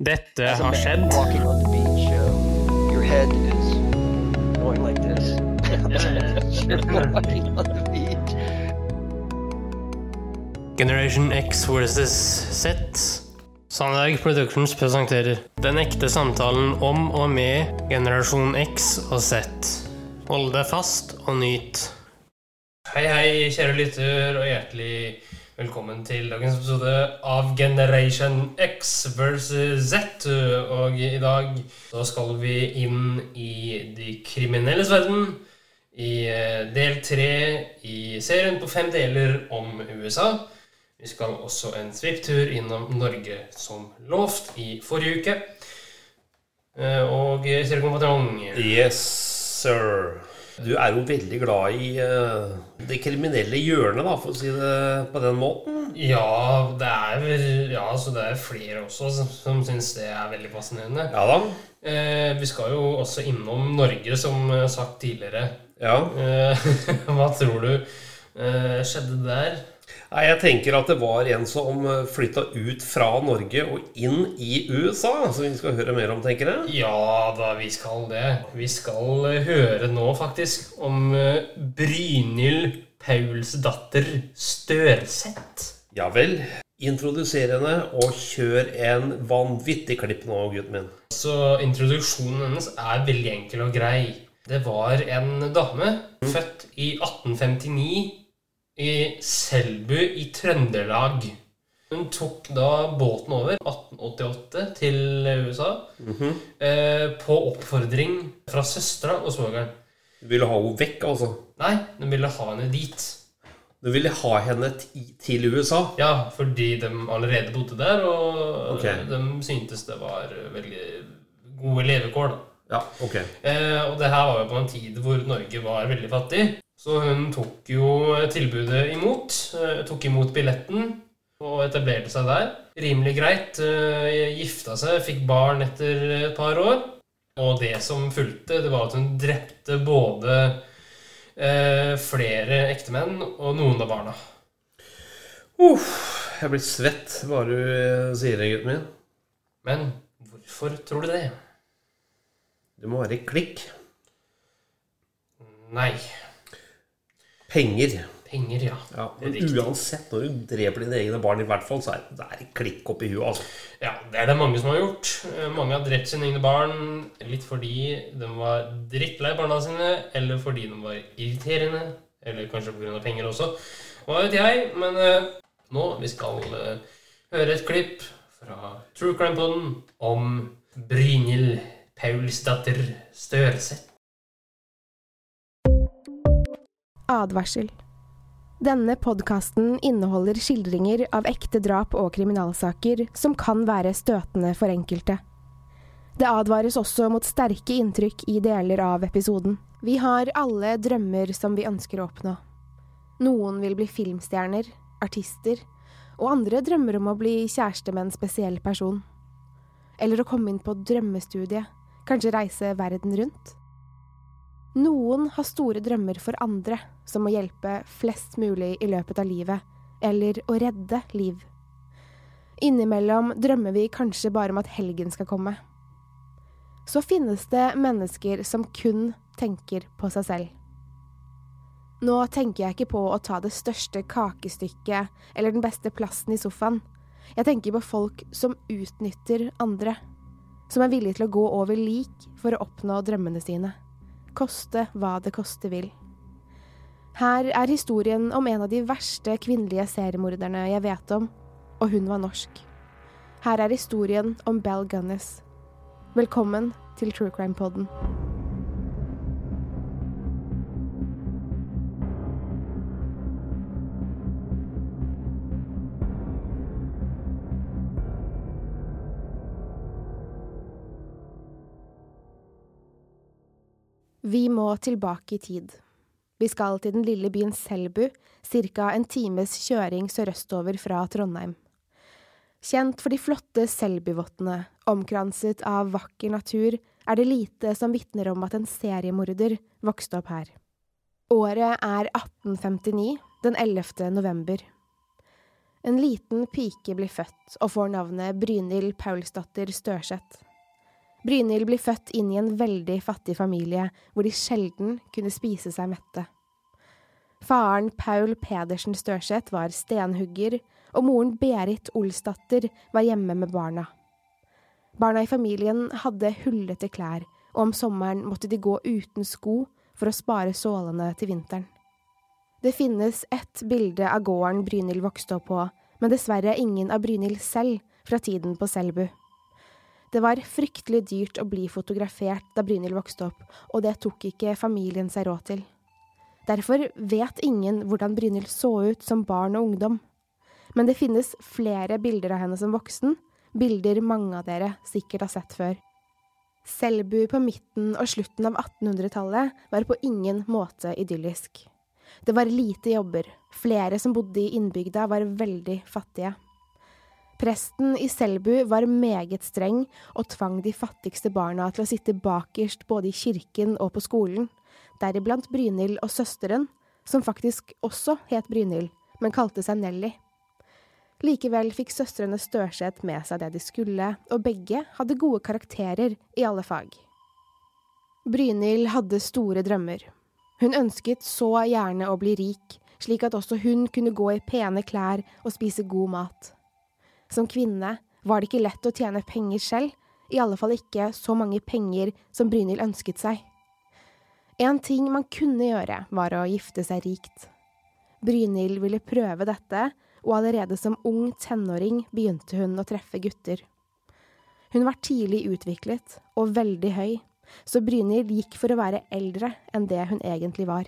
Dette har skjedd. Generation X versus Z. Sandberg Productions presenterer Den ekte samtalen om og med generasjon X og Z. Hold deg fast og nyt. Hei, hei, kjære lytter, og hjertelig velkommen til dagens episode av Generation X versus Z. Og i dag så skal vi inn i de kriminelles verden. I eh, del tre i serien på fem deler om USA. Vi skal også en svipptur innom Norge som lovt i forrige uke. Eh, Og kjære kompanjong Yes, sir. Du er jo veldig glad i uh, det kriminelle hjørnet, da, for å si det på den måten. Ja, det er Ja, så det er flere også som, som syns det er veldig fascinerende. Ja da. Eh, vi skal jo også innom Norge, som eh, sagt tidligere. Ja. Eh, hva tror du eh, skjedde der? Nei, jeg tenker at det var en som flytta ut fra Norge og inn i USA, som vi skal høre mer om, tenker jeg. Ja da, vi skal det. Vi skal eh, høre nå faktisk om eh, Brynhild Paulsdatter Størseth. Ja vel. Introduser henne, og kjør en vanvittig klipp nå, gutten min. Så introduksjonen hennes er veldig enkel og grei. Det var en dame født i 1859 i Selbu i Trøndelag. Hun tok da båten over 1888 til USA eh, på oppfordring fra søstera og svogeren. Du ville ha henne vekk, altså. Nei, de ville ha henne dit. Du ville ha henne ti- til USA. Ja, fordi de allerede bodde der, og okay. de syntes det var veldig gode levekår. da. Ja, ok. Eh, og det her var jo på en tid hvor Norge var veldig fattig. Så hun tok jo tilbudet imot. Eh, tok imot billetten og etablerte seg der. Rimelig greit. Eh, gifta seg, fikk barn etter et par år. Og det som fulgte, det var at hun drepte både eh, flere ektemenn og noen av barna. Uff, jeg blir svett bare du eh, sier det, gutten min. Men hvorfor tror du det? Du må være klikk. Nei. Penger. Penger, ja. Ja, men uansett, når du dreper dine egne barn, i hvert fall, så er det er klikk oppi huet. altså. Ja, det er det mange som har gjort. Eh, Mange har drept sine egne barn litt fordi de var drittlei barna sine, eller fordi de var irriterende, eller kanskje pga. penger også. Hva vet jeg? Men uh, nå vi skal uh, høre et klipp fra True Crime Poden om Brynhild Paulsdatter Størseth. Advarsel. Denne podkasten inneholder skildringer av ekte drap og kriminalsaker som kan være støtende for enkelte. Det advares også mot sterke inntrykk i deler av episoden. Vi har alle drømmer som vi ønsker å oppnå. Noen vil bli filmstjerner, artister, og andre drømmer om å bli kjæreste med en spesiell person. Eller å komme inn på drømmestudiet, kanskje reise verden rundt. Noen har store drømmer for andre, som å hjelpe flest mulig i løpet av livet, eller å redde liv. Innimellom drømmer vi kanskje bare om at helgen skal komme. Så finnes det mennesker som kun tenker på seg selv. Nå tenker jeg ikke på å ta det største kakestykket eller den beste plassen i sofaen. Jeg tenker på folk som utnytter andre. Som er villige til å gå over lik for å oppnå drømmene sine koste hva det koste vil. Her er historien om en av de verste kvinnelige seriemorderne jeg vet om, og hun var norsk. Her er historien om Bell Gunness. Velkommen til True Crime Podden. Vi må tilbake i tid. Vi skal til den lille byen Selbu, ca. en times kjøring sørøstover fra Trondheim. Kjent for de flotte Selbuvottene, omkranset av vakker natur, er det lite som vitner om at en seriemorder vokste opp her. Året er 1859, den 11. november. En liten pike blir født og får navnet Brynhild Paulsdatter Størseth. Brynhild blir født inn i en veldig fattig familie, hvor de sjelden kunne spise seg mette. Faren Paul Pedersen Størseth var stenhugger, og moren Berit Olsdatter var hjemme med barna. Barna i familien hadde hullete klær, og om sommeren måtte de gå uten sko for å spare sålene til vinteren. Det finnes ett bilde av gården Brynhild vokste opp på, men dessverre ingen av Brynhild selv fra tiden på Selbu. Det var fryktelig dyrt å bli fotografert da Brynhild vokste opp, og det tok ikke familien seg råd til. Derfor vet ingen hvordan Brynhild så ut som barn og ungdom. Men det finnes flere bilder av henne som voksen, bilder mange av dere sikkert har sett før. Selbu på midten og slutten av 1800-tallet var på ingen måte idyllisk. Det var lite jobber, flere som bodde i innbygda var veldig fattige. Presten i Selbu var meget streng og tvang de fattigste barna til å sitte bakerst både i kirken og på skolen, deriblant Brynhild og søsteren, som faktisk også het Brynhild, men kalte seg Nelly. Likevel fikk søstrene Størseth med seg det de skulle, og begge hadde gode karakterer i alle fag. Brynhild hadde store drømmer. Hun ønsket så gjerne å bli rik, slik at også hun kunne gå i pene klær og spise god mat. Som kvinne var det ikke lett å tjene penger selv, i alle fall ikke så mange penger som Brynhild ønsket seg. En ting man kunne gjøre, var å gifte seg rikt. Brynhild ville prøve dette, og allerede som ung tenåring begynte hun å treffe gutter. Hun var tidlig utviklet og veldig høy, så Brynhild gikk for å være eldre enn det hun egentlig var.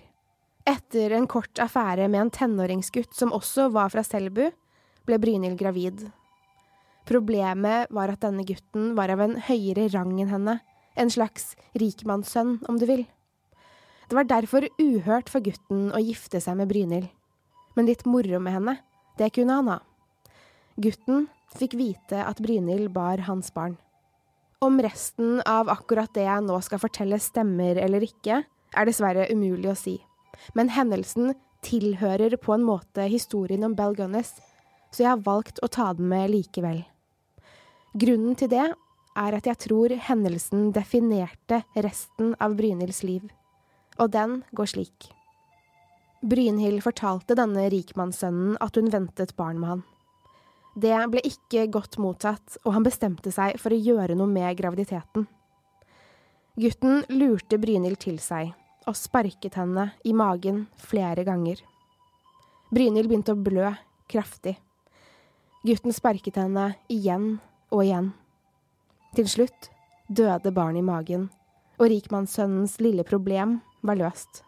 Etter en kort affære med en tenåringsgutt som også var fra Selbu, ble Brynhild gravid. Problemet var at denne gutten var av en høyere rang enn henne, en slags rikmannssønn, om du vil. Det var derfor uhørt for gutten å gifte seg med Brynhild. Men litt moro med henne, det kunne han ha. Gutten fikk vite at Brynhild bar hans barn. Om resten av akkurat det jeg nå skal fortelle stemmer eller ikke, er dessverre umulig å si. Men hendelsen tilhører på en måte historien om Bell Gunness, så jeg har valgt å ta den med likevel. Grunnen til det er at jeg tror hendelsen definerte resten av Brynhilds liv. Og den går slik. Brynhild fortalte denne rikmannssønnen at hun ventet barn med han. Det ble ikke godt mottatt, og han bestemte seg for å gjøre noe med graviditeten. Gutten lurte Brynhild til seg og sparket henne i magen flere ganger. Brynhild begynte å blø kraftig. Gutten sparket henne igjen og igjen. Til slutt døde barnet i magen, og rikmannssønnens lille problem var løst.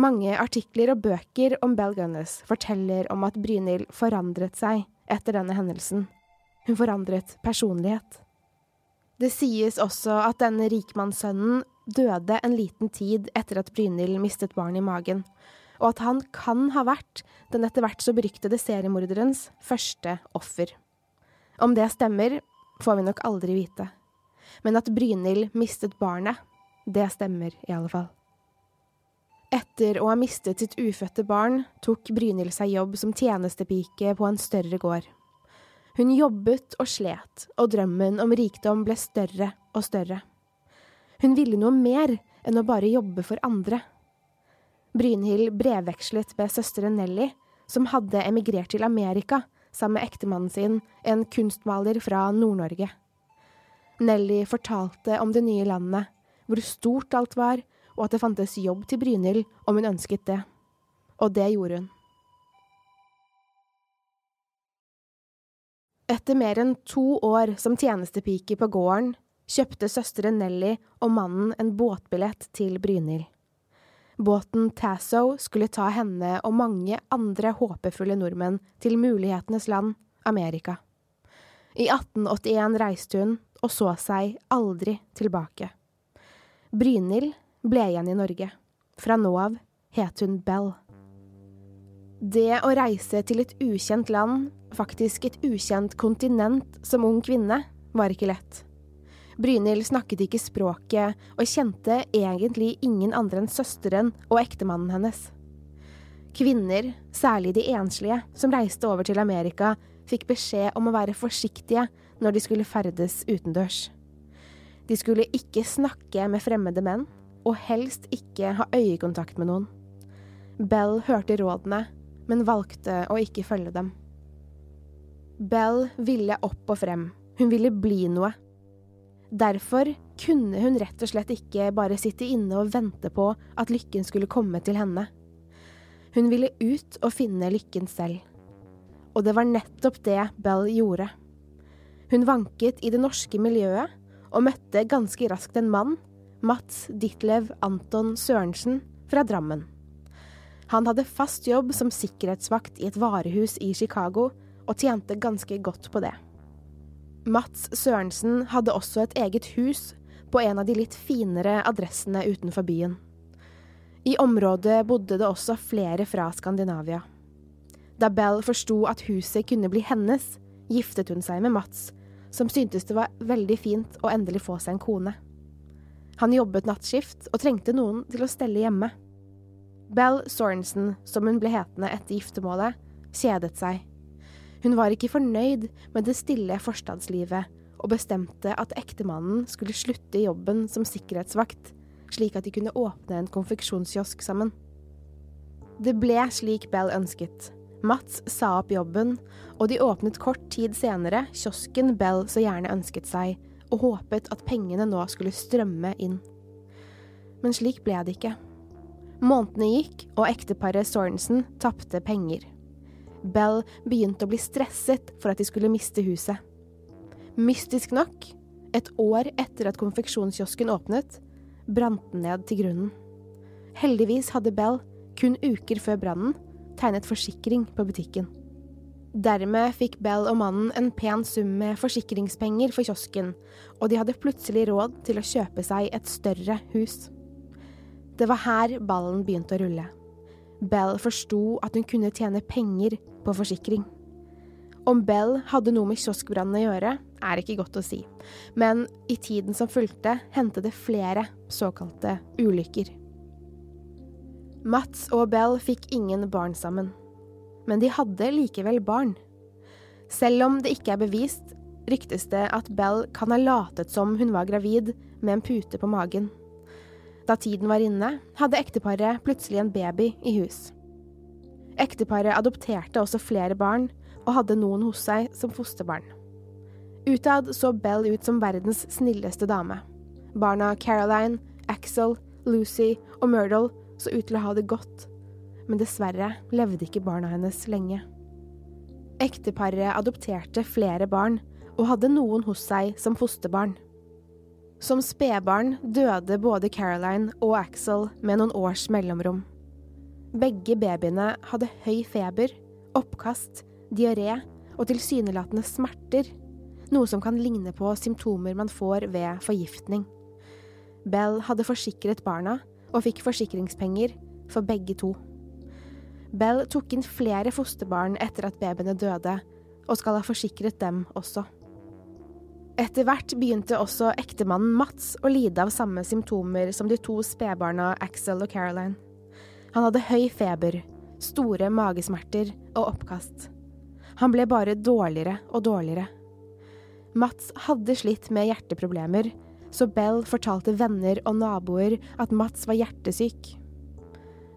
Mange artikler og bøker om Bell Gunness forteller om at Brynhild forandret seg etter denne hendelsen. Hun forandret personlighet. Det sies også at denne rikmannssønnen døde en liten tid etter at Brynhild mistet barn i magen, og at han kan ha vært den etter hvert så beryktede seriemorderens første offer. Om det stemmer, får vi nok aldri vite. Men at Brynhild mistet barnet, det stemmer i alle fall. Etter å ha mistet sitt ufødte barn, tok Brynhild seg jobb som tjenestepike på en større gård. Hun jobbet og slet, og drømmen om rikdom ble større og større. Hun ville noe mer enn å bare jobbe for andre. Brynhild brevvekslet med søsteren Nelly, som hadde emigrert til Amerika sammen med ektemannen sin, en kunstmaler fra Nord-Norge. Nelly fortalte om det nye landet, hvor stort alt var, og at det fantes jobb til Brynhild om hun ønsket det. Og det gjorde hun. Etter mer enn to år som tjenestepike på gården, kjøpte søsteren Nelly og mannen en båtbillett til Brynhild. Båten Tasso skulle ta henne og mange andre håpefulle nordmenn til mulighetenes land, Amerika. I 1881 reiste hun, og så seg aldri tilbake. Brynhild ble igjen i Norge. Fra nå av het hun Bell. Det å reise til et ukjent land, faktisk et ukjent kontinent som ung kvinne, var ikke lett. Brynhild snakket ikke språket, og kjente egentlig ingen andre enn søsteren og ektemannen hennes. Kvinner, særlig de enslige, som reiste over til Amerika, fikk beskjed om å være forsiktige når de skulle ferdes utendørs. De skulle ikke snakke med fremmede menn, og helst ikke ha øyekontakt med noen. Bell hørte rådene, men valgte å ikke følge dem. Bell ville opp og frem, hun ville bli noe. Derfor kunne hun rett og slett ikke bare sitte inne og vente på at lykken skulle komme til henne. Hun ville ut og finne lykken selv. Og det var nettopp det Bell gjorde. Hun vanket i det norske miljøet og møtte ganske raskt en mann, Mats Ditlev Anton Sørensen, fra Drammen. Han hadde fast jobb som sikkerhetsvakt i et varehus i Chicago, og tjente ganske godt på det. Mats Sørensen hadde også et eget hus på en av de litt finere adressene utenfor byen. I området bodde det også flere fra Skandinavia. Da Bell forsto at huset kunne bli hennes, giftet hun seg med Mats, som syntes det var veldig fint å endelig få seg en kone. Han jobbet nattskift og trengte noen til å stelle hjemme. Bell Sorensen, som hun ble hetende etter giftermålet, kjedet seg. Hun var ikke fornøyd med det stille forstadslivet, og bestemte at ektemannen skulle slutte i jobben som sikkerhetsvakt, slik at de kunne åpne en konfeksjonskiosk sammen. Det ble slik Bell ønsket. Mats sa opp jobben, og de åpnet kort tid senere kiosken Bell så gjerne ønsket seg, og håpet at pengene nå skulle strømme inn. Men slik ble det ikke. Månedene gikk, og ekteparet Sorensen tapte penger. Bell begynte å bli stresset for at de skulle miste huset. Mystisk nok, et år etter at konfeksjonskiosken åpnet, brant den ned til grunnen. Heldigvis hadde Bell, kun uker før brannen, tegnet forsikring på butikken. Dermed fikk Bell og mannen en pen sum med forsikringspenger for kiosken, og de hadde plutselig råd til å kjøpe seg et større hus. Det var her ballen begynte å rulle. Bell forsto at hun kunne tjene penger på forsikring. Om Bell hadde noe med kioskbrannen å gjøre, er ikke godt å si, men i tiden som fulgte, hendte det flere såkalte ulykker. Mats og Bell fikk ingen barn sammen, men de hadde likevel barn. Selv om det ikke er bevist, ryktes det at Bell kan ha latet som hun var gravid med en pute på magen. Da tiden var inne, hadde ekteparet plutselig en baby i hus. Ekteparet adopterte også flere barn, og hadde noen hos seg som fosterbarn. Utad så Bell ut som verdens snilleste dame. Barna Caroline, Axel, Lucy og Myrtle så ut til å ha det godt, men dessverre levde ikke barna hennes lenge. Ekteparet adopterte flere barn, og hadde noen hos seg som fosterbarn. Som spedbarn døde både Caroline og Axel med noen års mellomrom. Begge babyene hadde høy feber, oppkast, diaré og tilsynelatende smerter, noe som kan ligne på symptomer man får ved forgiftning. Bell hadde forsikret barna og fikk forsikringspenger for begge to. Bell tok inn flere fosterbarn etter at babyene døde, og skal ha forsikret dem også. Etter hvert begynte også ektemannen Mats å lide av samme symptomer som de to spedbarna Axel og Caroline. Han hadde høy feber, store magesmerter og oppkast. Han ble bare dårligere og dårligere. Mats hadde slitt med hjerteproblemer, så Bell fortalte venner og naboer at Mats var hjertesyk.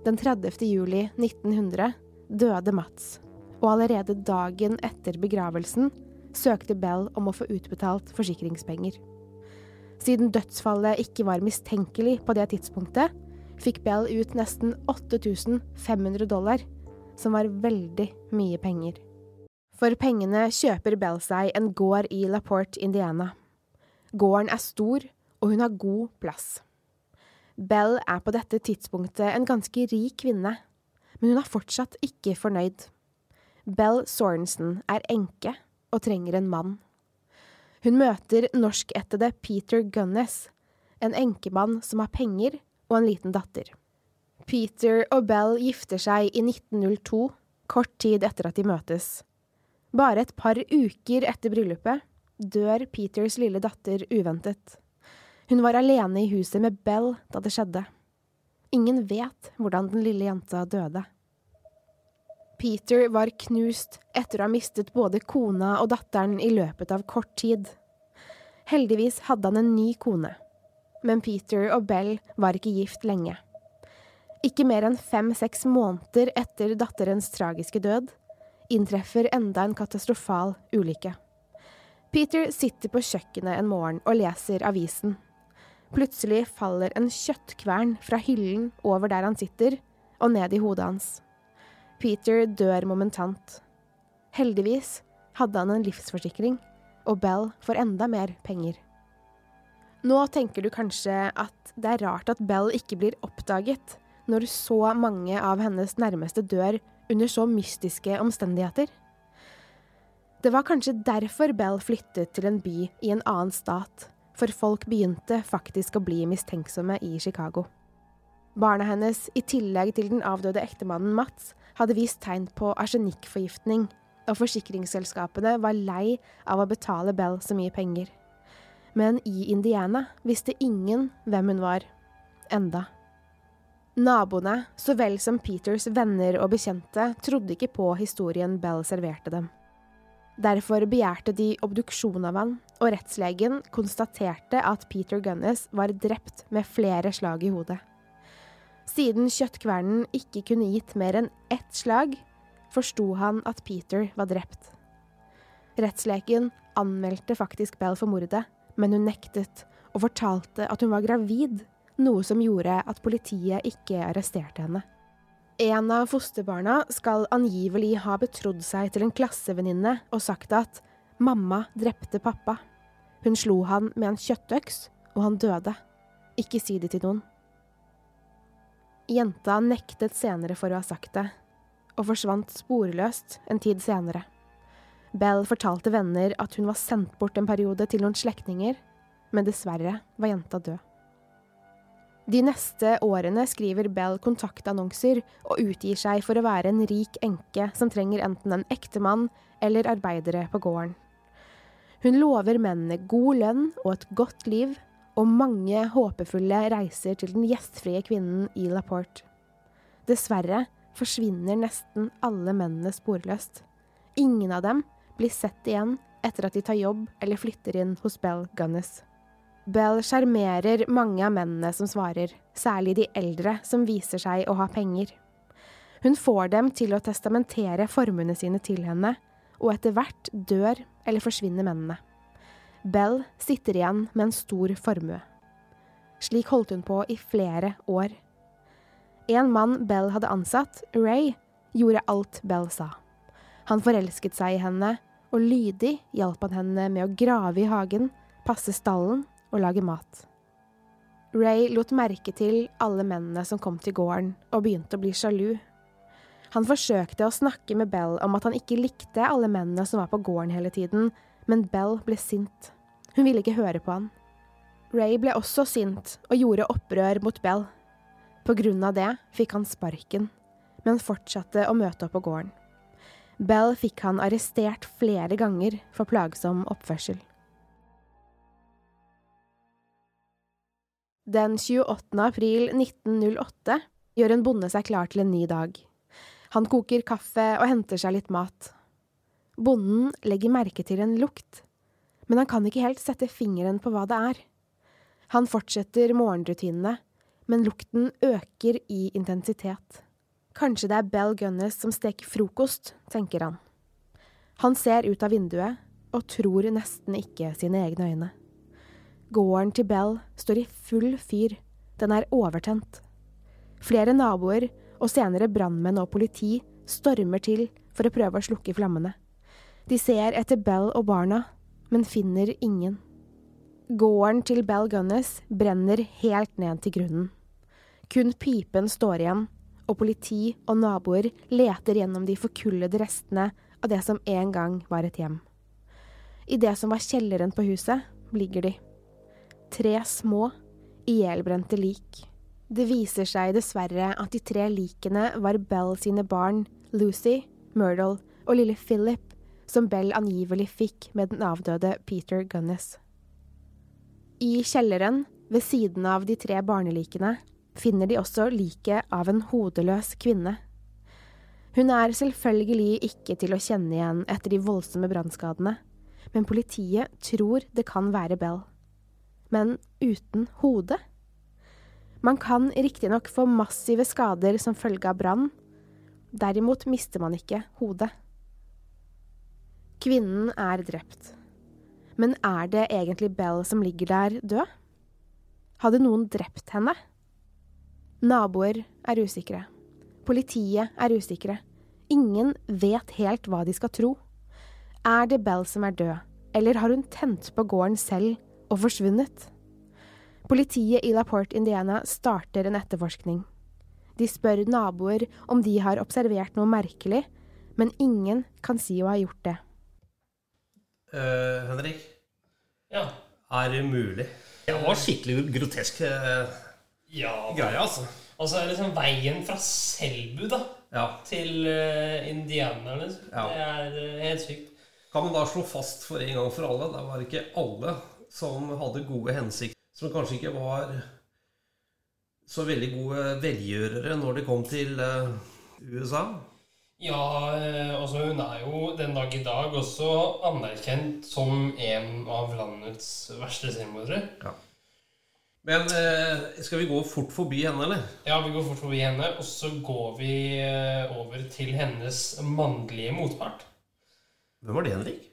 Den 30. juli 1900 døde Mats, og allerede dagen etter begravelsen søkte Bell om å få utbetalt forsikringspenger. Siden dødsfallet ikke var mistenkelig på det tidspunktet, fikk Bell ut nesten 8500 dollar, som var veldig mye penger. For pengene kjøper Bell seg en gård i LaPorte, Indiana. Gården er stor, og hun har god plass. Bell er på dette tidspunktet en ganske rik kvinne, men hun er fortsatt ikke fornøyd. Bell Sorensen er enke og trenger en mann. Hun møter norskættede Peter Gunnes, en enkemann som har penger og en liten datter. Peter og Bell gifter seg i 1902, kort tid etter at de møtes. Bare et par uker etter bryllupet dør Peters lille datter uventet. Hun var alene i huset med Bell da det skjedde. Ingen vet hvordan den lille jenta døde. Peter var knust etter å ha mistet både kona og datteren i løpet av kort tid. Heldigvis hadde han en ny kone, men Peter og Bell var ikke gift lenge. Ikke mer enn fem–seks måneder etter datterens tragiske død inntreffer enda en katastrofal ulykke. Peter sitter på kjøkkenet en morgen og leser avisen. Plutselig faller en kjøttkvern fra hyllen over der han sitter, og ned i hodet hans. Peter dør momentant. Heldigvis hadde han en livsforsikring, og Bell får enda mer penger. Nå tenker du kanskje at det er rart at Bell ikke blir oppdaget når så mange av hennes nærmeste dør under så mystiske omstendigheter. Det var kanskje derfor Bell flyttet til en by i en annen stat, for folk begynte faktisk å bli mistenksomme i Chicago. Barna hennes, i tillegg til den avdøde ektemannen Mats, hadde vist tegn på arsenikkforgiftning, og forsikringsselskapene var lei av å betale Bell så mye penger. Men i Indiana visste ingen hvem hun var. Enda. Naboene, så vel som Peters venner og bekjente, trodde ikke på historien Bell serverte dem. Derfor begjærte de obduksjon av han, og rettslegen konstaterte at Peter Gunnes var drept med flere slag i hodet. Siden kjøttkvernen ikke kunne gitt mer enn ett slag, forsto han at Peter var drept. Rettslegen anmeldte faktisk Bell for mordet, men hun nektet, og fortalte at hun var gravid, noe som gjorde at politiet ikke arresterte henne. En av fosterbarna skal angivelig ha betrodd seg til en klassevenninne og sagt at mamma drepte pappa. Hun slo han med en kjøttøks, og han døde. Ikke si det til noen. Jenta nektet senere for å ha sagt det, og forsvant sporløst en tid senere. Bell fortalte venner at hun var sendt bort en periode til noen slektninger, men dessverre var jenta død. De neste årene skriver Bell kontaktannonser og utgir seg for å være en rik enke som trenger enten en ektemann eller arbeidere på gården. Hun lover mennene god lønn og et godt liv, og mange håpefulle reiser til den gjestfrie kvinnen i Laporte. Dessverre forsvinner nesten alle mennene sporløst. Ingen av dem blir sett igjen etter at de tar jobb eller flytter inn hos Bell Gunness. Bell sjarmerer mange av mennene som svarer, særlig de eldre som viser seg å ha penger. Hun får dem til å testamentere formuene sine til henne, og etter hvert dør eller forsvinner mennene. Bell sitter igjen med en stor formue. Slik holdt hun på i flere år. En mann Bell hadde ansatt, Ray, gjorde alt Bell sa. Han forelsket seg i henne, og lydig hjalp han henne med å grave i hagen, passe stallen og lage mat. Ray lot merke til alle mennene som kom til gården, og begynte å bli sjalu. Han forsøkte å snakke med Bell om at han ikke likte alle mennene som var på gården hele tiden, men Bell ble sint. Hun ville ikke høre på han. Ray ble også sint og gjorde opprør mot Bell. På grunn av det fikk han sparken, men fortsatte å møte opp på gården. Bell fikk han arrestert flere ganger for plagsom oppførsel. Den 28. april 1908 gjør en bonde seg klar til en ny dag. Han koker kaffe og henter seg litt mat. Bonden legger merke til en lukt, men han kan ikke helt sette fingeren på hva det er. Han fortsetter morgenrutinene, men lukten øker i intensitet. Kanskje det er Bell Gunness som steker frokost, tenker han. Han ser ut av vinduet og tror nesten ikke sine egne øyne. Gården til Bell står i full fyr, den er overtent. Flere naboer, og senere brannmenn og politi, stormer til for å prøve å slukke flammene. De ser etter Bell og barna, men finner ingen. Gården til Bell Gunness brenner helt ned til grunnen. Kun pipen står igjen, og politi og naboer leter gjennom de forkullede restene av det som en gang var et hjem. I det som var kjelleren på huset, ligger de tre små, ihjelbrente lik. Det viser seg dessverre at de tre likene var Bell sine barn, Lucy, Myrtle og lille Philip, som Bell angivelig fikk med den avdøde Peter Gunness. I kjelleren, ved siden av de tre barnelikene, finner de også liket av en hodeløs kvinne. Hun er selvfølgelig ikke til å kjenne igjen etter de voldsomme brannskadene, men politiet tror det kan være Bell. Men uten hode. Man kan riktignok få massive skader som følge av brann, derimot mister man ikke hodet. Kvinnen er drept. Men er det egentlig Bell som ligger der død? Hadde noen drept henne? Naboer er usikre. Politiet er usikre. Ingen vet helt hva de skal tro. Er det Bell som er død, eller har hun tent på gården selv og forsvunnet? Politiet i LaPorte, Indiana starter en etterforskning. De spør naboer om de har observert noe merkelig, men ingen kan si å ha gjort det. Uh, Henrik, Ja. er det mulig? Det var skikkelig grotesk eh, Ja, greia, altså. Altså er liksom veien fra Selbu da, Ja. til uh, indianerne. Ja. Det er uh, helt sykt. Kan man da slå fast for en gang for alle, det var ikke alle som hadde gode hensikter, som kanskje ikke var så veldig gode velgjørere når de kom til uh, USA? Ja, altså hun er jo den dag i dag også anerkjent som en av landets verste selvmordere. Men eh, skal vi gå fort forbi henne, eller? Ja, vi går fort forbi henne, og så går vi eh, over til hennes mannlige motpart. Hvem var det, Henrik?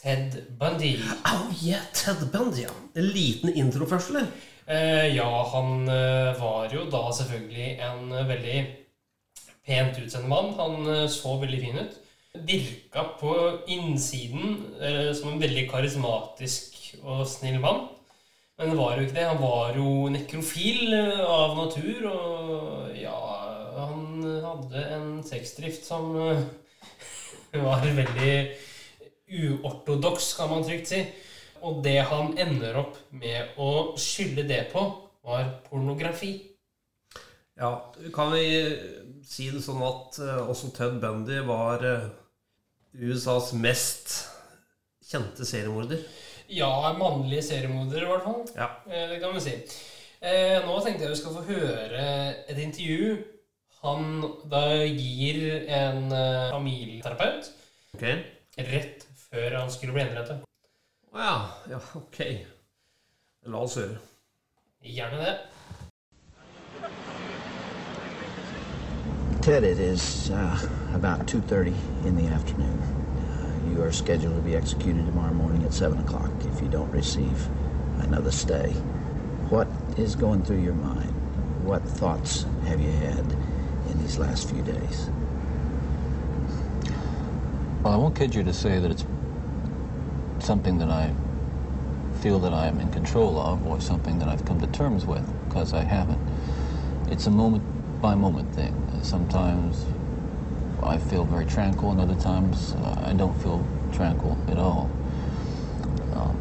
Ted Bundy. Oh yeah, Ted Bundy, ja. En liten intro først, eller? Eh, ja, han eh, var jo da selvfølgelig en veldig pent utseende mann. Han så veldig fin ut. Virka på innsiden eh, som en veldig karismatisk og snill mann. Men det var jo ikke det. Han var jo nekrofil eh, av natur, og ja Han hadde en sexdrift som eh, var veldig uortodoks, kan man trygt si. Og det han ender opp med å skylde det på, var pornografi. Ja, kan vi si det sånn at eh, også Ted Bundy var eh, USAs mest kjente seriemorder? Ja, mannlige seriemordere, i hvert fall. Ja. Eh, Det kan vi si. Eh, nå tenkte jeg vi skal få høre et intervju han da gir en eh, familieterapeut okay. rett før han skulle bli henrettet. Å ja. Ja, ok. La oss høre. Gjerne det. Ted, it is uh, about 2.30 in the afternoon. You are scheduled to be executed tomorrow morning at 7 o'clock if you don't receive another stay. What is going through your mind? What thoughts have you had in these last few days? Well, I won't kid you to say that it's something that I feel that I am in control of or something that I've come to terms with, because I haven't. It's a moment by moment thing. Sometimes I feel very tranquil, and other times uh, I don't feel tranquil at all. Um,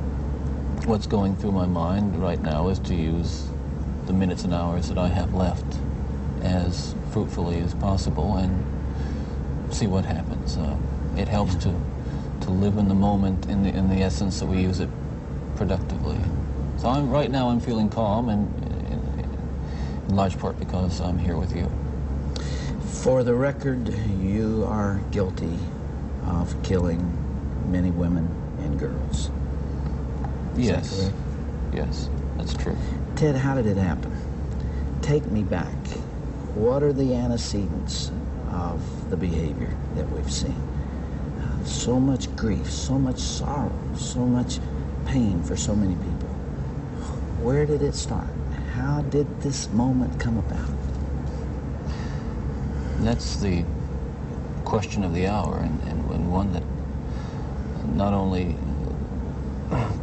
what's going through my mind right now is to use the minutes and hours that I have left as fruitfully as possible and see what happens. Uh, it helps to to live in the moment in the in the essence that we use it productively. So I'm right now I'm feeling calm and in, in large part because I'm here with you. For the record, you are guilty of killing many women and girls. Is yes. correct? Yes, that's true. Ted, how did it happen? Take me back. What are the antecedents of the behavior that we've seen? Uh, so much grief, so much sorrow, so much pain for so many people. Where did it start? How did this moment come about? That's the question of the hour, and, and, and one that not only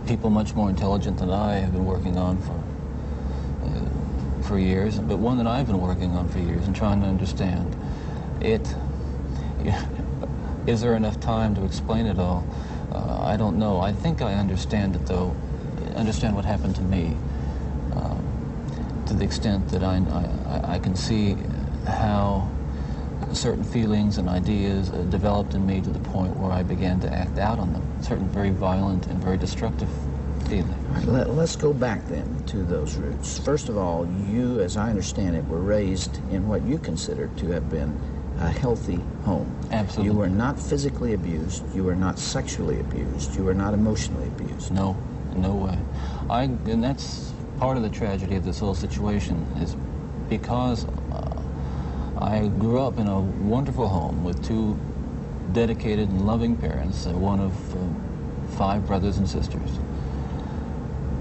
people much more intelligent than I have been working on for uh, for years, but one that I've been working on for years and trying to understand. It is there enough time to explain it all? Uh, I don't know. I think I understand it though. Understand what happened to me uh, to the extent that I, I I can see how certain feelings and ideas uh, developed in me to the point where I began to act out on them. Certain very violent and very destructive feelings. Right, let, let's go back then to those roots. First of all, you, as I understand it, were raised in what you consider to have been a healthy home. Absolutely. You were not physically abused. You were not sexually abused. You were not emotionally abused. No, no way. I and that's part of the tragedy of this whole situation is because I grew up in a wonderful home with two dedicated and loving parents, uh, one of uh, five brothers and sisters.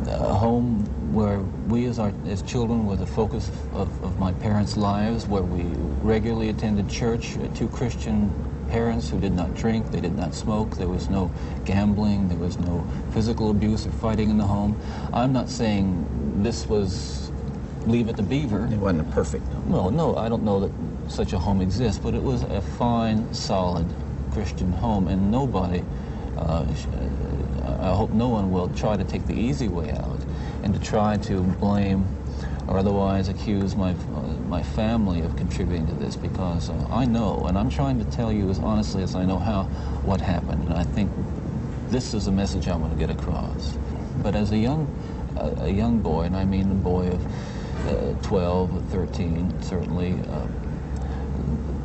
A home where we as, our, as children were the focus of, of my parents' lives, where we regularly attended church, uh, two Christian parents who did not drink, they did not smoke, there was no gambling, there was no physical abuse or fighting in the home. I'm not saying this was leave it to beaver. It wasn't a perfect home. Well, no, I don't know that such a home exists, but it was a fine, solid Christian home, and nobody, uh, uh, I hope no one will try to take the easy way out and to try to blame or otherwise accuse my, uh, my family of contributing to this because uh, I know, and I'm trying to tell you as honestly as I know how, what happened, and I think this is a message I want to get across. But as a young, a, a young boy, and I mean a boy of uh, 12 or 13, certainly, uh,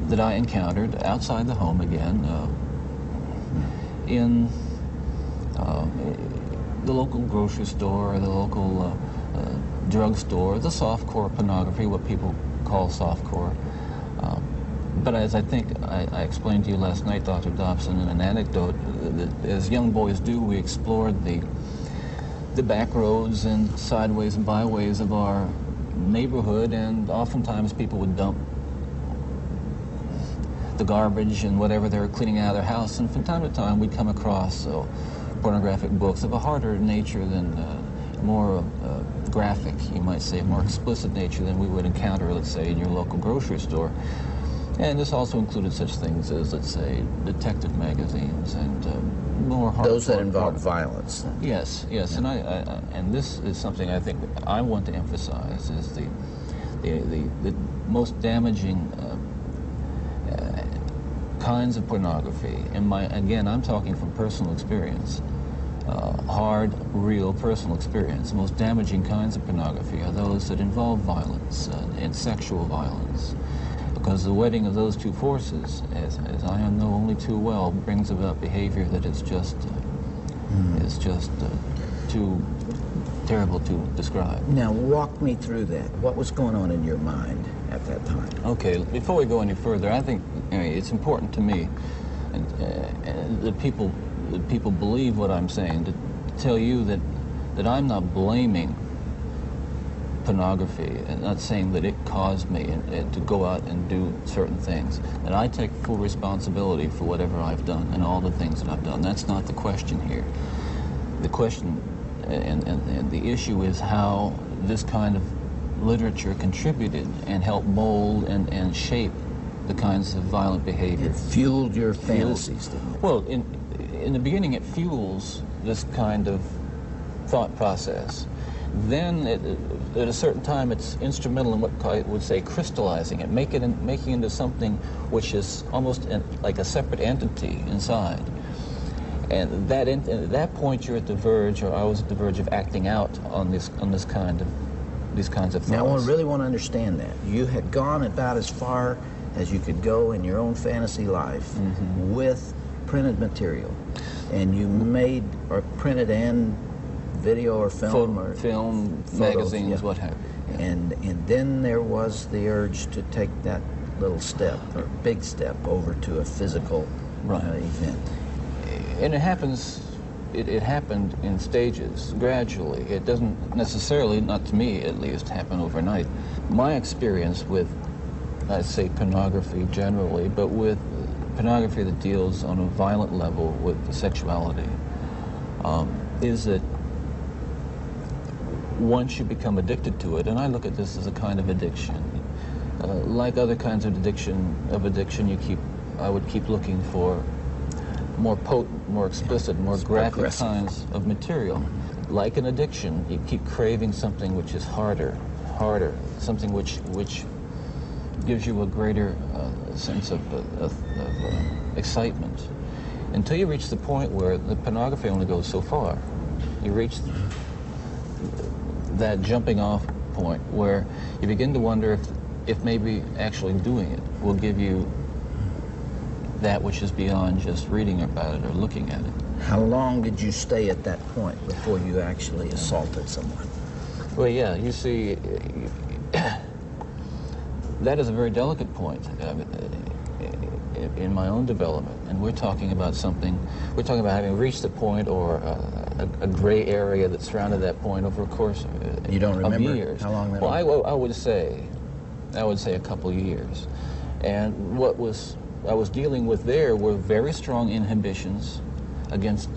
that I encountered outside the home again, uh, in uh, the local grocery store, the local uh, uh, drugstore, the softcore pornography, what people call softcore. Um, but as I think I, I explained to you last night, Dr. Dobson, in an anecdote, as young boys do, we explored the the back roads and sideways and byways of our neighborhood, and oftentimes people would dump the garbage and whatever they were cleaning out of their house, and from time to time we'd come across uh, pornographic books of a harder nature than uh, more uh, graphic, you might say, more explicit nature than we would encounter, let's say, in your local grocery store. And this also included such things as, let's say, detective magazines and uh, more hard Those that involve violence. then. Yes, yes, and I, I, I and this is something I think I want to emphasize is the the the, the most damaging uh, uh, kinds of pornography. And my again, I'm talking from personal experience, uh, hard, real personal experience. The most damaging kinds of pornography are those that involve violence uh, and sexual violence. Because the wedding of those two forces, as, as I know only too well, brings about behavior that is just uh, is just uh, too terrible to describe. Now, walk me through that. What was going on in your mind at that time? Okay, before we go any further, I think you know, it's important to me, and, uh, and that people that people believe what I'm saying to tell you that that I'm not blaming pornography and not saying that it caused me and, and to go out and do certain things. That I take full responsibility for whatever I've done and all the things that I've done. That's not the question here. The question and, and, and the issue is how this kind of literature contributed and helped mold and, and shape the kinds of violent behavior. It fueled your fantasies, didn't? Well, in, in the beginning, it fuels this kind of thought process. Then, it, at a certain time, it's instrumental in what I would say crystallizing it, make it in, making it into something which is almost like a separate entity inside. And that in, at that point, you're at the verge, or I was at the verge of acting out on this on this kind of these kinds of thoughts. Now, I really want to understand that. You had gone about as far as you could go in your own fantasy life Mm-hmm. with printed material. And you made or printed and video or film Pho- or film, photos, magazines, yeah. what have you. And and then there was the urge to take that little step or big step over to a physical Right. uh, event. and it happens it, it happened in stages gradually it doesn't necessarily not to me at least happen overnight my experience with i'd say pornography generally but with pornography that deals on a violent level with sexuality um, is that once you become addicted to it and i look at this as a kind of addiction uh, like other kinds of addiction of addiction you keep i would keep looking for more potent, more explicit, more It's graphic progressive. kinds of material. Like an addiction, you keep craving something which is harder, harder, something which which gives you a greater uh, sense of, of, of uh, excitement. Until you reach the point where the pornography only goes so far. You reach that jumping off point where you begin to wonder if, if maybe actually doing it will give you that which is beyond just reading about it or looking at it. How long did you stay at that point before you actually assaulted someone? Well, yeah, you see, that is a very delicate point in my own development. And we're talking about something, we're talking about having reached a point or uh, a, a, gray area that surrounded that point over a course of, you don't remember years. How long that Well, was? I, I would say, I would say a couple years. And what was I was dealing with there were very strong inhibitions against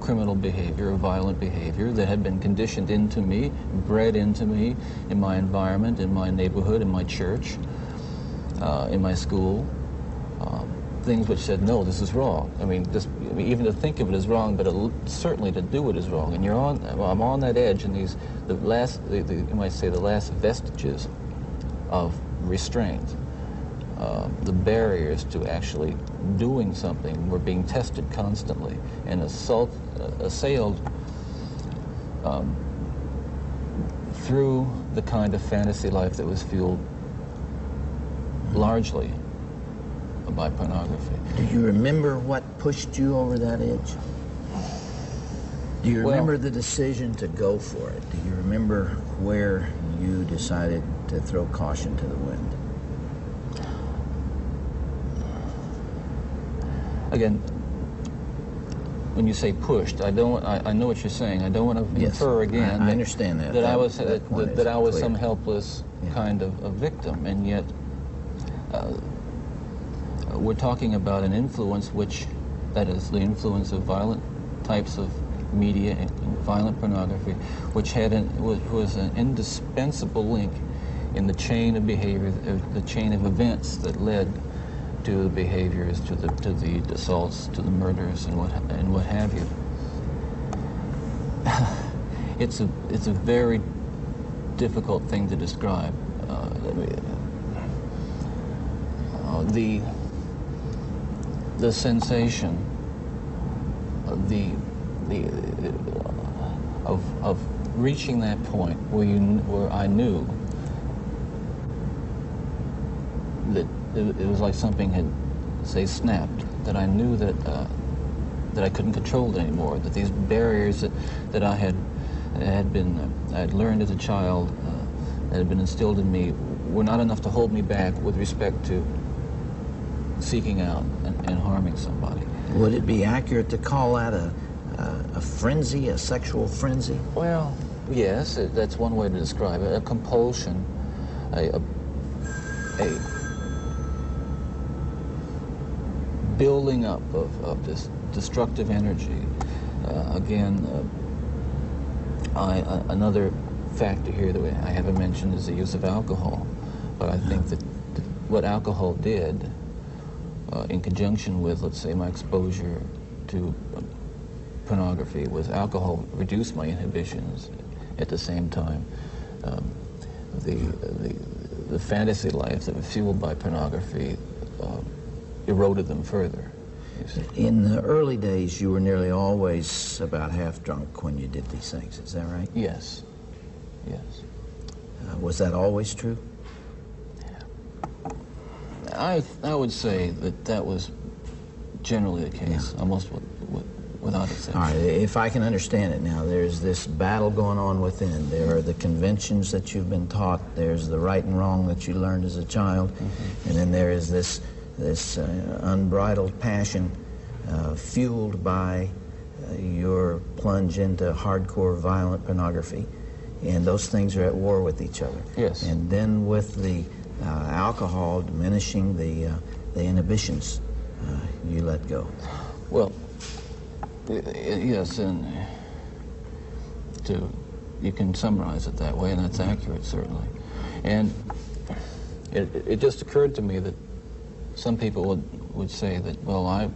criminal behavior or violent behavior that had been conditioned into me, bred into me in my environment, in my neighborhood, in my church, uh, in my school. Um, things which said, no, this is wrong. I mean, just, I mean, even to think of it is wrong, but certainly to do it is wrong. And you're on, I'm on that edge, and these, the last, the, the, you might say, the last vestiges of restraint. Uh, the barriers to actually doing something were being tested constantly and assault, uh, assailed um, through the kind of fantasy life that was fueled largely by pornography. Do you remember what pushed you over that edge? Do you remember well, the decision to go for it? Do you remember where you decided to throw caution to the wind? again, when you say pushed, I don't. I, I know what you're saying. I don't want to Yes, infer again. I- I that, understand that. That, I was that that, that I was clear. some helpless Yeah. kind of a victim, and yet uh, we're talking about an influence which, that is, the influence of violent types of media and, violent pornography, which had an, was, an indispensable link in the chain of behavior, uh, the chain of events that led to the behaviors, to the to the assaults, to the murders, and what and what have you. it's a it's a very difficult thing to describe. Uh, the the sensation, of the the of of reaching that point where you where I knew that it, it was like something had, say, snapped. That I knew that uh, that I couldn't control it anymore. That these barriers that, that I had had been uh, I had learned as a child uh, that had been instilled in me were not enough to hold me back with respect to seeking out and, and harming somebody. Would it be accurate to call that a, a, a frenzy, a sexual frenzy? Well, yes, it, that's one way to describe it. A compulsion, a, a, a building up of, of this destructive energy. Uh, again, uh, I, uh, another factor here that we, I haven't mentioned is the use of alcohol. But I think that, that what alcohol did, uh, in conjunction with, let's say, my exposure to pornography, was alcohol reduced my inhibitions at the same time. Um, the, the, the fantasy life that was fueled by pornography uh, eroded them further. In the early days, you were nearly always about half drunk when you did these things. Is that right? Yes. Yes. Uh, was that always true? I, I would say that that was generally the case, yeah. almost with, with, without exception. All right, if I can understand it now, there's this battle going on within. There are the conventions that you've been taught. There's the right and wrong that you learned as a child, mm-hmm. and then there is this this uh, unbridled passion uh, fueled by uh, your plunge into hardcore violent pornography. And those things are at war with each other. Yes. And then with the uh, alcohol diminishing the, uh, the inhibitions, uh, you let go. Well, yes, and to, you can summarize it that way, and that's accurate, certainly. And it, it just occurred to me that some people would, would say that, well, I,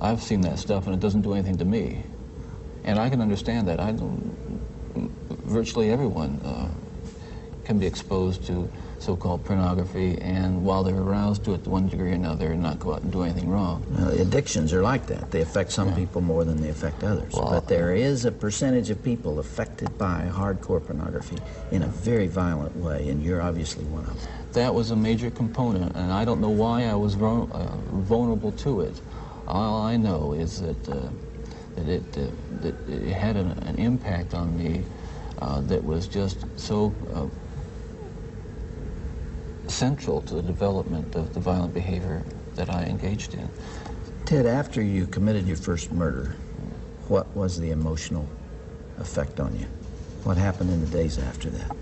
I've seen that stuff and it doesn't do anything to me. And I can understand that. I don't, virtually everyone uh, can be exposed to so-called pornography, and while they're aroused to it to one degree or another, and not go out and do anything wrong. Well, addictions are like that. They affect some Yeah. people more than they affect others. Well, but there is a percentage of people affected by hardcore pornography in a very violent way, and you're obviously one of them. That was a major component, and I don't know why I was vul- uh, vulnerable to it. All I know is that, uh, that, it, uh, that it had an, an impact on me uh, that was just so uh, central to the development of the violent behavior that I engaged in. Ted, after you committed your first murder, what was the emotional effect on you? What happened in the days after that?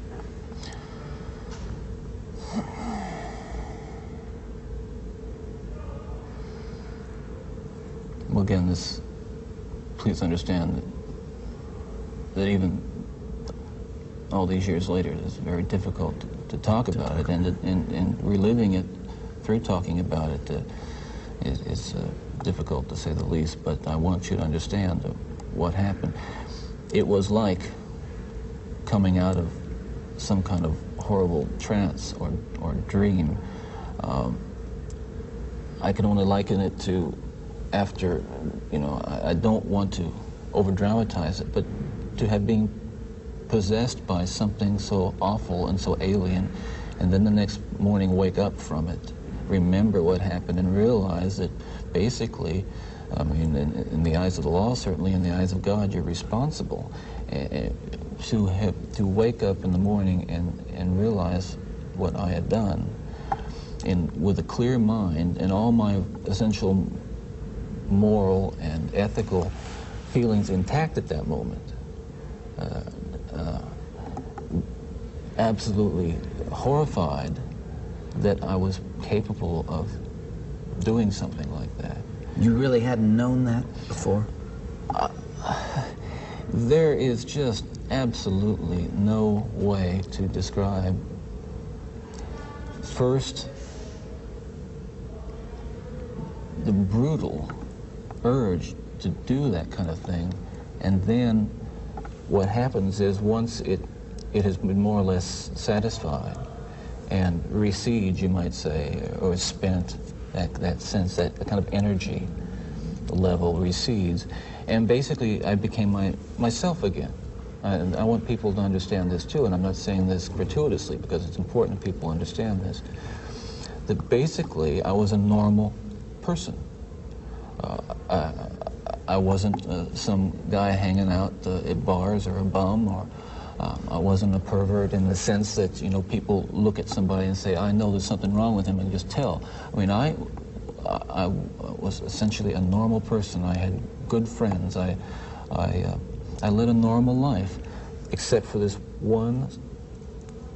Well, again, this, please understand that, that even all these years later, it's very difficult to, talk about it, and, and, and reliving it through talking about it uh, is, is uh, difficult to say the least, but I want you to understand what happened. It was like coming out of some kind of horrible trance or, or dream. Um, I can only liken it to after, you know, I, I don't want to over dramatize it, but to have been possessed by something so awful and so alien, and then the next morning wake up from it, remember what happened, and realize that basically, I mean, in, in the eyes of the law, certainly in the eyes of God, you're responsible. Uh, to have to wake up in the morning and, and realize what I had done, and with a clear mind and all my essential moral and ethical feelings intact at that moment. Uh, uh, absolutely horrified that I was capable of doing something like that. You really hadn't known that before? There is just absolutely no way to describe first the brutal urge to do that kind of thing and then what happens is once it it has been more or less satisfied and recedes you might say or is spent that, that sense that kind of energy level recedes. And basically I became my myself again. And I want people to understand this too and I'm not saying this gratuitously because it's important that people understand this. That basically I was a normal person. Uh, I, wasn't uh, some guy hanging out uh, at bars or a bum or um, I wasn't a pervert in the sense that you know people look at somebody and say I know there's something wrong with him and just tell. I mean I I, I was essentially a normal person. I had good friends. I I uh, I led a normal life, except for this one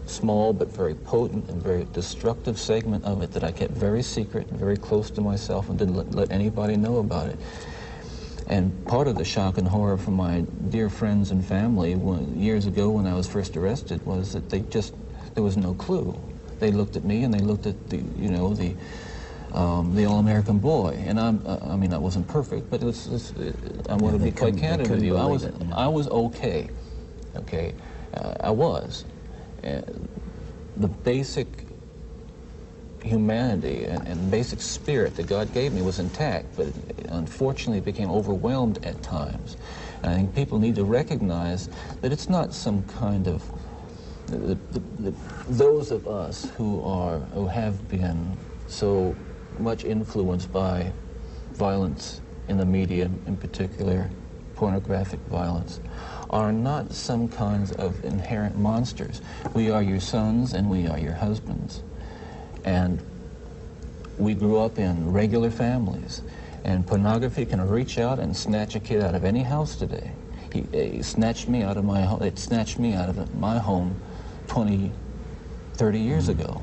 small but very potent and very destructive segment of it that I kept very secret and very close to myself and didn't let, let anybody know about it. And part of the shock and horror from my dear friends and family when, years ago when I was first arrested was that they just, there was no clue. They looked at me and they looked at the, you know, the, um, the all-American boy. And I'm, uh, I mean, I wasn't perfect, but it was, it's, it, I want to be quite candid with you. I was, it, yeah. I was okay, okay? Uh, I was. Uh, the basic humanity and, and basic spirit that God gave me was intact, but unfortunately became overwhelmed at times. And I think people need to recognize that it's not some kind of the, the, the, those of us who are who have been so much influenced by violence in the media, in particular pornographic violence, are not some kinds of inherent monsters. We are your sons and we are your husbands. And we grew up in regular families. And pornography can reach out and snatch a kid out of any house today. He, he snatched me out of my home. It snatched me out of my home 20, 30 years ago.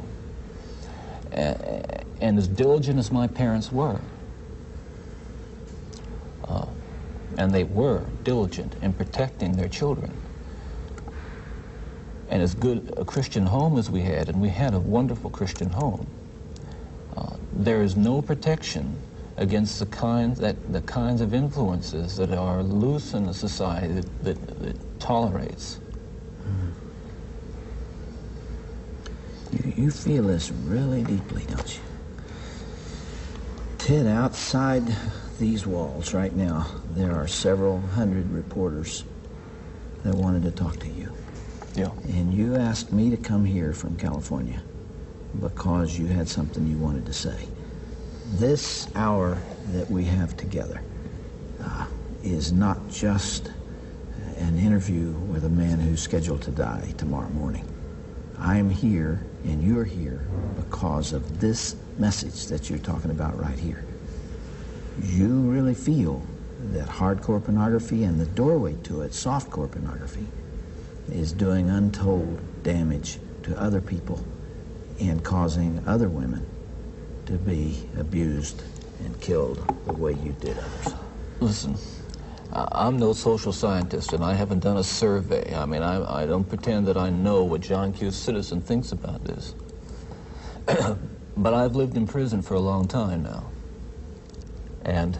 A- And as diligent as my parents were, uh, and they were diligent in protecting their children, and as good a Christian home as we had, and we had a wonderful Christian home, uh, there is no protection against the kinds that the kinds of influences that are loose in a society that, that, that tolerates. you feel this really deeply, don't you? Ted, outside these walls right now, there are several hundred reporters that wanted to talk to you. Yeah. And you asked me to come here from California because you had something you wanted to say. This hour that we have together uh, is not just an interview with a man who's scheduled to die tomorrow morning. I am here and you're here because of this message that you're talking about right here. You really feel that hardcore pornography and the doorway to it, softcore pornography, is doing untold damage to other people and causing other women to be abused and killed the way you did others. Listen, I'm no social scientist, and I haven't done a survey. I mean, I, I don't pretend that I know what John Q. Citizen thinks about this. but I've lived in prison for a long time now. And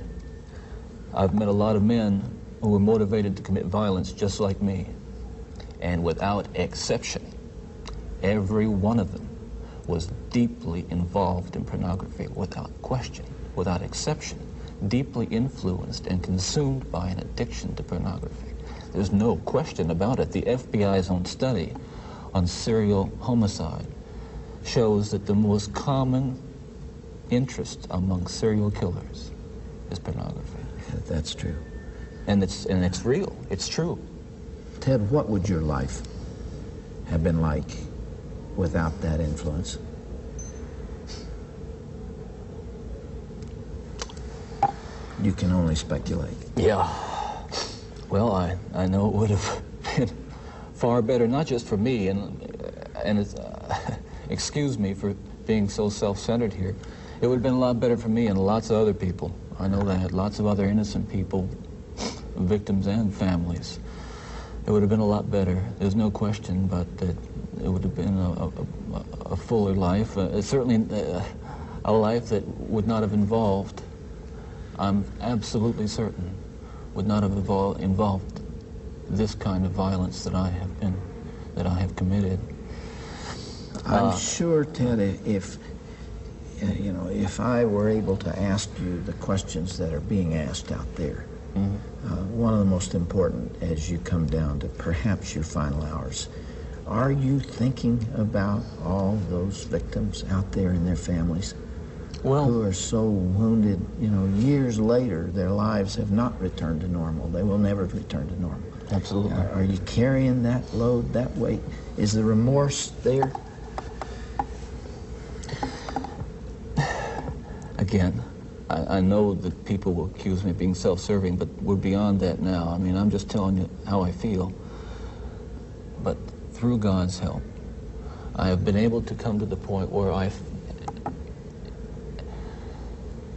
I've met a lot of men who were motivated to commit violence just like me. And without exception, every one of them was deeply involved in pornography without question, without exception, deeply influenced and consumed by an addiction to pornography. There's no question about it. The FBI's own study on serial homicide shows that the most common interest among serial killers is pornography. That's true. And it's, and it's real. It's true. Ted, what would your life have been like without that influence? You can only speculate. Yeah. Well, I, I know it would have been far better, not just for me, and, and uh, excuse me for being so self-centered here. It would have been a lot better for me and lots of other people. I know that lots of other innocent people, victims and families. It would have been a lot better. There's no question, but that it would have been a, a, a- a fuller life. Uh, certainly uh, a life that would not have involved I'm absolutely certain would not have evol- involved this kind of violence that I have been, that I have committed. I'm sure, Ted, if uh, you know, if I were able to ask you the questions that are being asked out there, uh, one of the most important as you come down to perhaps your final hours, are you thinking about all those victims out there and their families? who are so wounded, you know, years later, their lives have not returned to normal. They will never return to normal. absolutely. Are, are you carrying that load, that weight? Is the remorse there? Again, I, I know that people will accuse me of being self-serving, but we're beyond that now. I mean, I'm just telling you how I feel. But through God's help, I have been able to come to the point where I,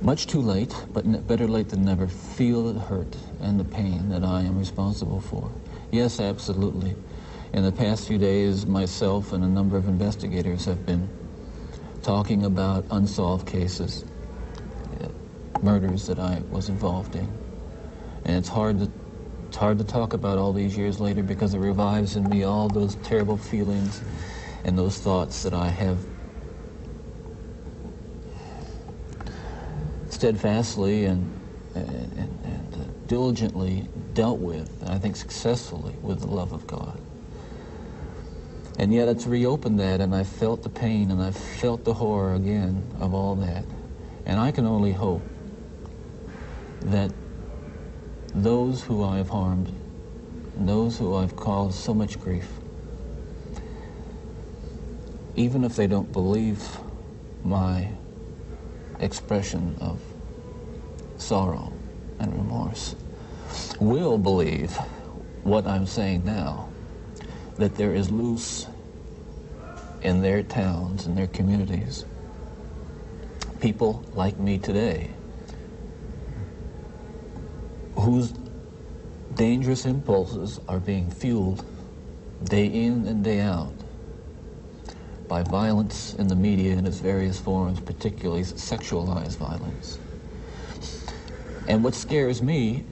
much too late, but better late than never, feel the hurt and the pain that I am responsible for. Yes, absolutely. In the past few days, myself and a number of investigators have been talking about unsolved cases, murders that I was involved in. And it's hard to it's hard to talk about all these years later because it revives in me all those terrible feelings and those thoughts that I have steadfastly and, and, and, and uh, diligently dealt with, and I think successfully, with the love of God. And yet it's reopened that, and I felt the pain, and I felt the horror again of all that. And I can only hope that those who I have harmed, those who I've caused so much grief, even if they don't believe my expression of sorrow and remorse, will believe what I'm saying now, that there is loose in their towns and their communities people like me today whose dangerous impulses are being fueled day in and day out by violence in the media in its various forms, particularly sexualized violence. And what scares me,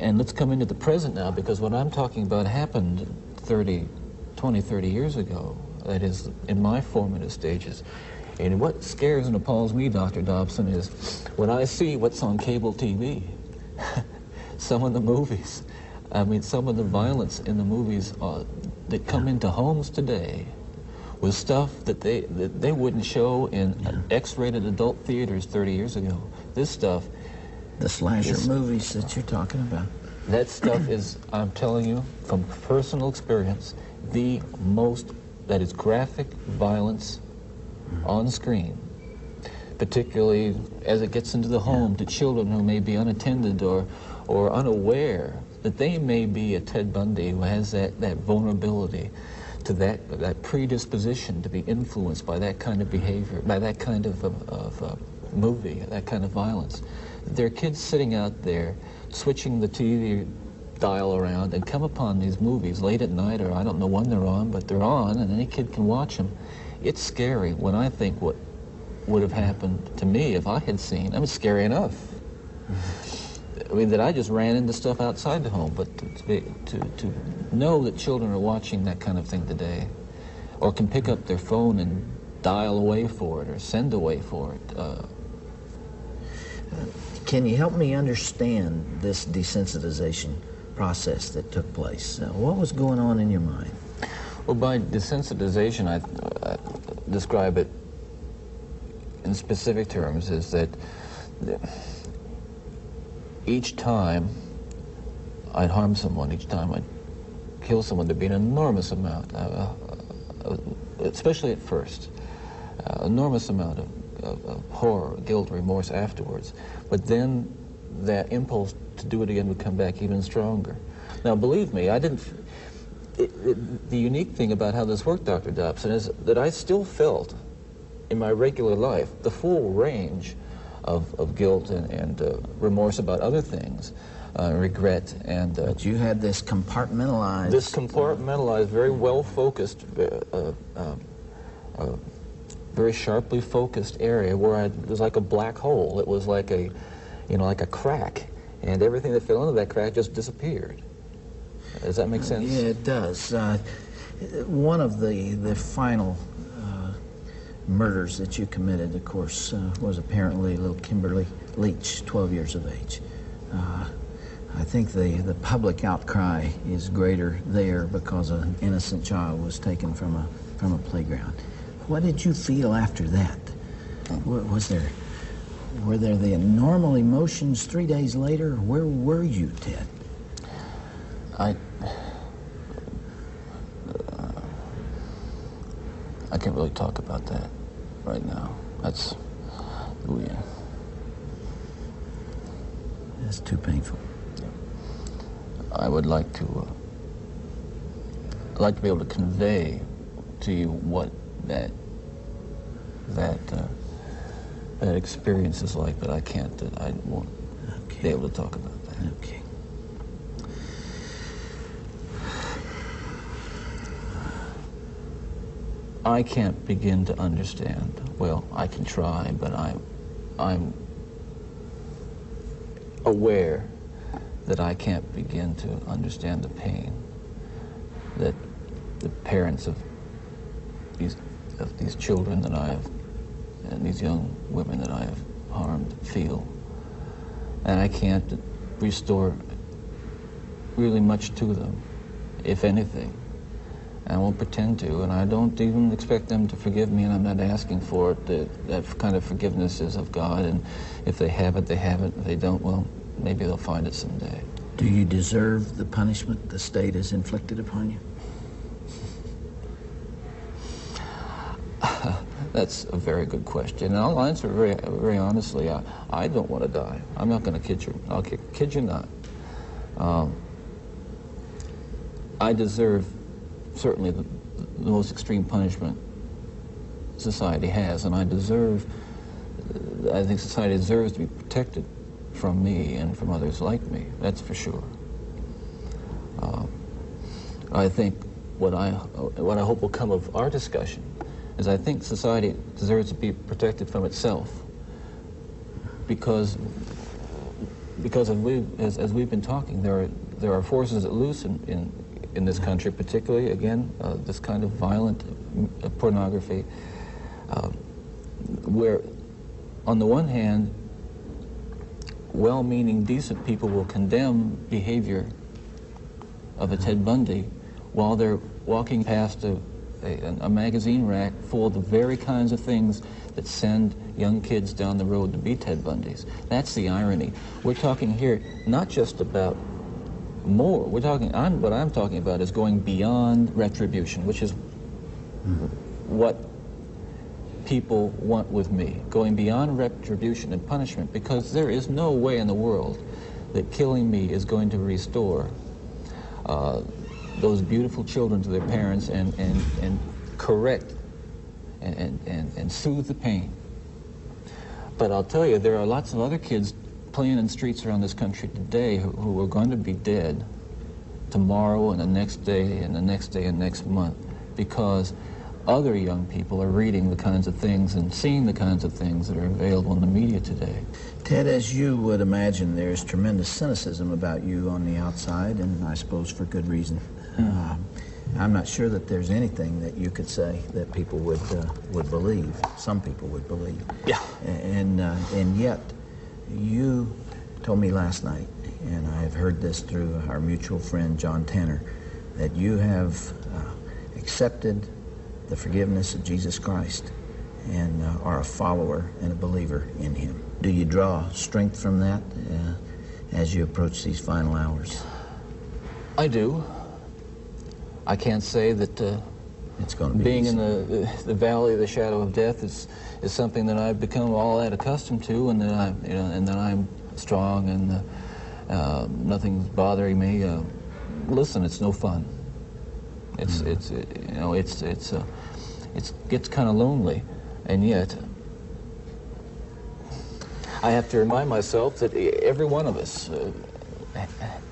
and let's come into the present now, because what I'm talking about happened 30, 20, 30 years ago. that is, in my formative stages. And what scares and appalls me, Dr. Dobson, is when I see what's on cable TV, some of the movies. I mean, some of the violence in the movies uh, that come into homes today was stuff that they that they wouldn't show in X-rated adult theaters 30 years ago. This stuff, The slasher Yes. movies that you're talking about. that stuff is, I'm telling you, from personal experience, the most that is graphic violence on screen, particularly as it gets into the home to children who may be unattended or, or unaware that they may be a Ted Bundy who has that, that vulnerability to that, that predisposition to be influenced by that kind of behavior, by that kind of, of, uh, movie, that kind of violence. There are kids sitting out there switching the TV dial around and come upon these movies late at night, or I don't know when they're on, but they're on, and any kid can watch them. It's scary when I think what would have happened to me if I had seen. I mean, scary enough. I mean, that I just ran into stuff outside the home, but to, to, be, to, to know that children are watching that kind of thing today, or can pick up their phone and dial away for it, or send away for it. Uh, Can you help me understand this desensitization process that took place? Uh, what was going on in your mind? Well, by desensitization, I uh, describe it in specific terms is that each time I'd harm someone, each time I'd kill someone, there'd be an enormous amount, uh, uh, especially at first, uh, enormous amount of, of, of horror, guilt, remorse afterwards. But then that impulse to do it again would come back even stronger. Now, believe me, I didn't. It, it, the unique thing about how this worked, Dr. Dobson, is that I still felt in my regular life the full range of, of guilt and, and uh, remorse about other things, uh, regret and uh, But you had this compartmentalized. this compartmentalized, very well focused, uh, uh, uh, very sharply focused area where I, it was like a black hole. It was like a, you know, like a crack, and everything that fell into that crack just disappeared. Does that make sense? Yeah, it does. Uh, one of the the final murders that you committed, of course, uh, was apparently little Kimberly Leach, 12 years of age. Uh, I think the, the public outcry is greater there because an innocent child was taken from a from a playground. What did you feel after that? Wa- Was there were there the normal emotions three days later? Where were you, Ted? I. I can't really talk about that right now. That's. Yeah. That's too painful. I would like to. Uh, I'd like to be able to convey to you what that that uh, that experience is like, but I can't. I won't be able to talk about that. Okay. I can't begin to understand. Well, I can try, but I'm, I'm aware that I can't begin to understand the pain that the parents of these of these children that I have and these young women that I have harmed feel. And I can't restore really much to them, if anything. I won't pretend to, and I don't even expect them to forgive me, and I'm not asking for it. That, that kind of forgiveness is of God, and if they have it, they have it. If they don't, well, maybe they'll find it someday. Do you deserve the punishment the state has inflicted upon you? That's a very good question, and I'll answer very, very honestly. I, I don't want to die. I'm not going to kid you. I'll kid, kid you not. Um, I deserve certainly the, the most extreme punishment society has, and I deserve. I think society deserves to be protected from me and from others like me. That's for sure. Um, I think what I what I hope will come of our discussion is I think society deserves to be protected from itself because because as we as, as we've been talking there are there are forces at loose in in, in this country particularly again uh, this kind of violent uh, pornography, uh, where, on the one hand, well-meaning, decent people will condemn behavior of a Ted Bundy while they're walking past a, a, a magazine rack full of the very kinds of things that send young kids down the road to be Ted Bundys. That's the irony. We're talking here not just about more. We're talking. I'm, what I'm talking about is going beyond retribution, which is what people want with me. Going beyond retribution and punishment, because there is no way in the world that killing me is going to restore uh, those beautiful children to their parents and, and, and correct and, and, and, and soothe the pain. But I'll tell you, there are lots of other kids playing in streets around this country today who, who are going to be dead tomorrow and the next day and the next day and next month because other young people are reading the kinds of things and seeing the kinds of things that are available in the media today. Ted, as you would imagine, there's tremendous cynicism about you on the outside, and I suppose for good reason. Uh, I'm not sure that there's anything that you could say that people would uh, would believe. Some people would believe. Yeah. And uh, and yet, you told me last night, and I have heard this through our mutual friend John Tanner, that you have uh, accepted the forgiveness of Jesus Christ and uh, are a follower and a believer in Him. Do you draw strength from that uh, as you approach these final hours? I do. I can't say that uh, It's going to be being easy. in the, the valley of the shadow of death is, is something that I've become all that accustomed to, and that I'm, you know, and that I'm strong and uh, uh, nothing's bothering me. Uh, listen, it's no fun. It's it's it, you know it's it's uh, it's gets kind of lonely, and yet I have to remind myself that every one of us. Uh,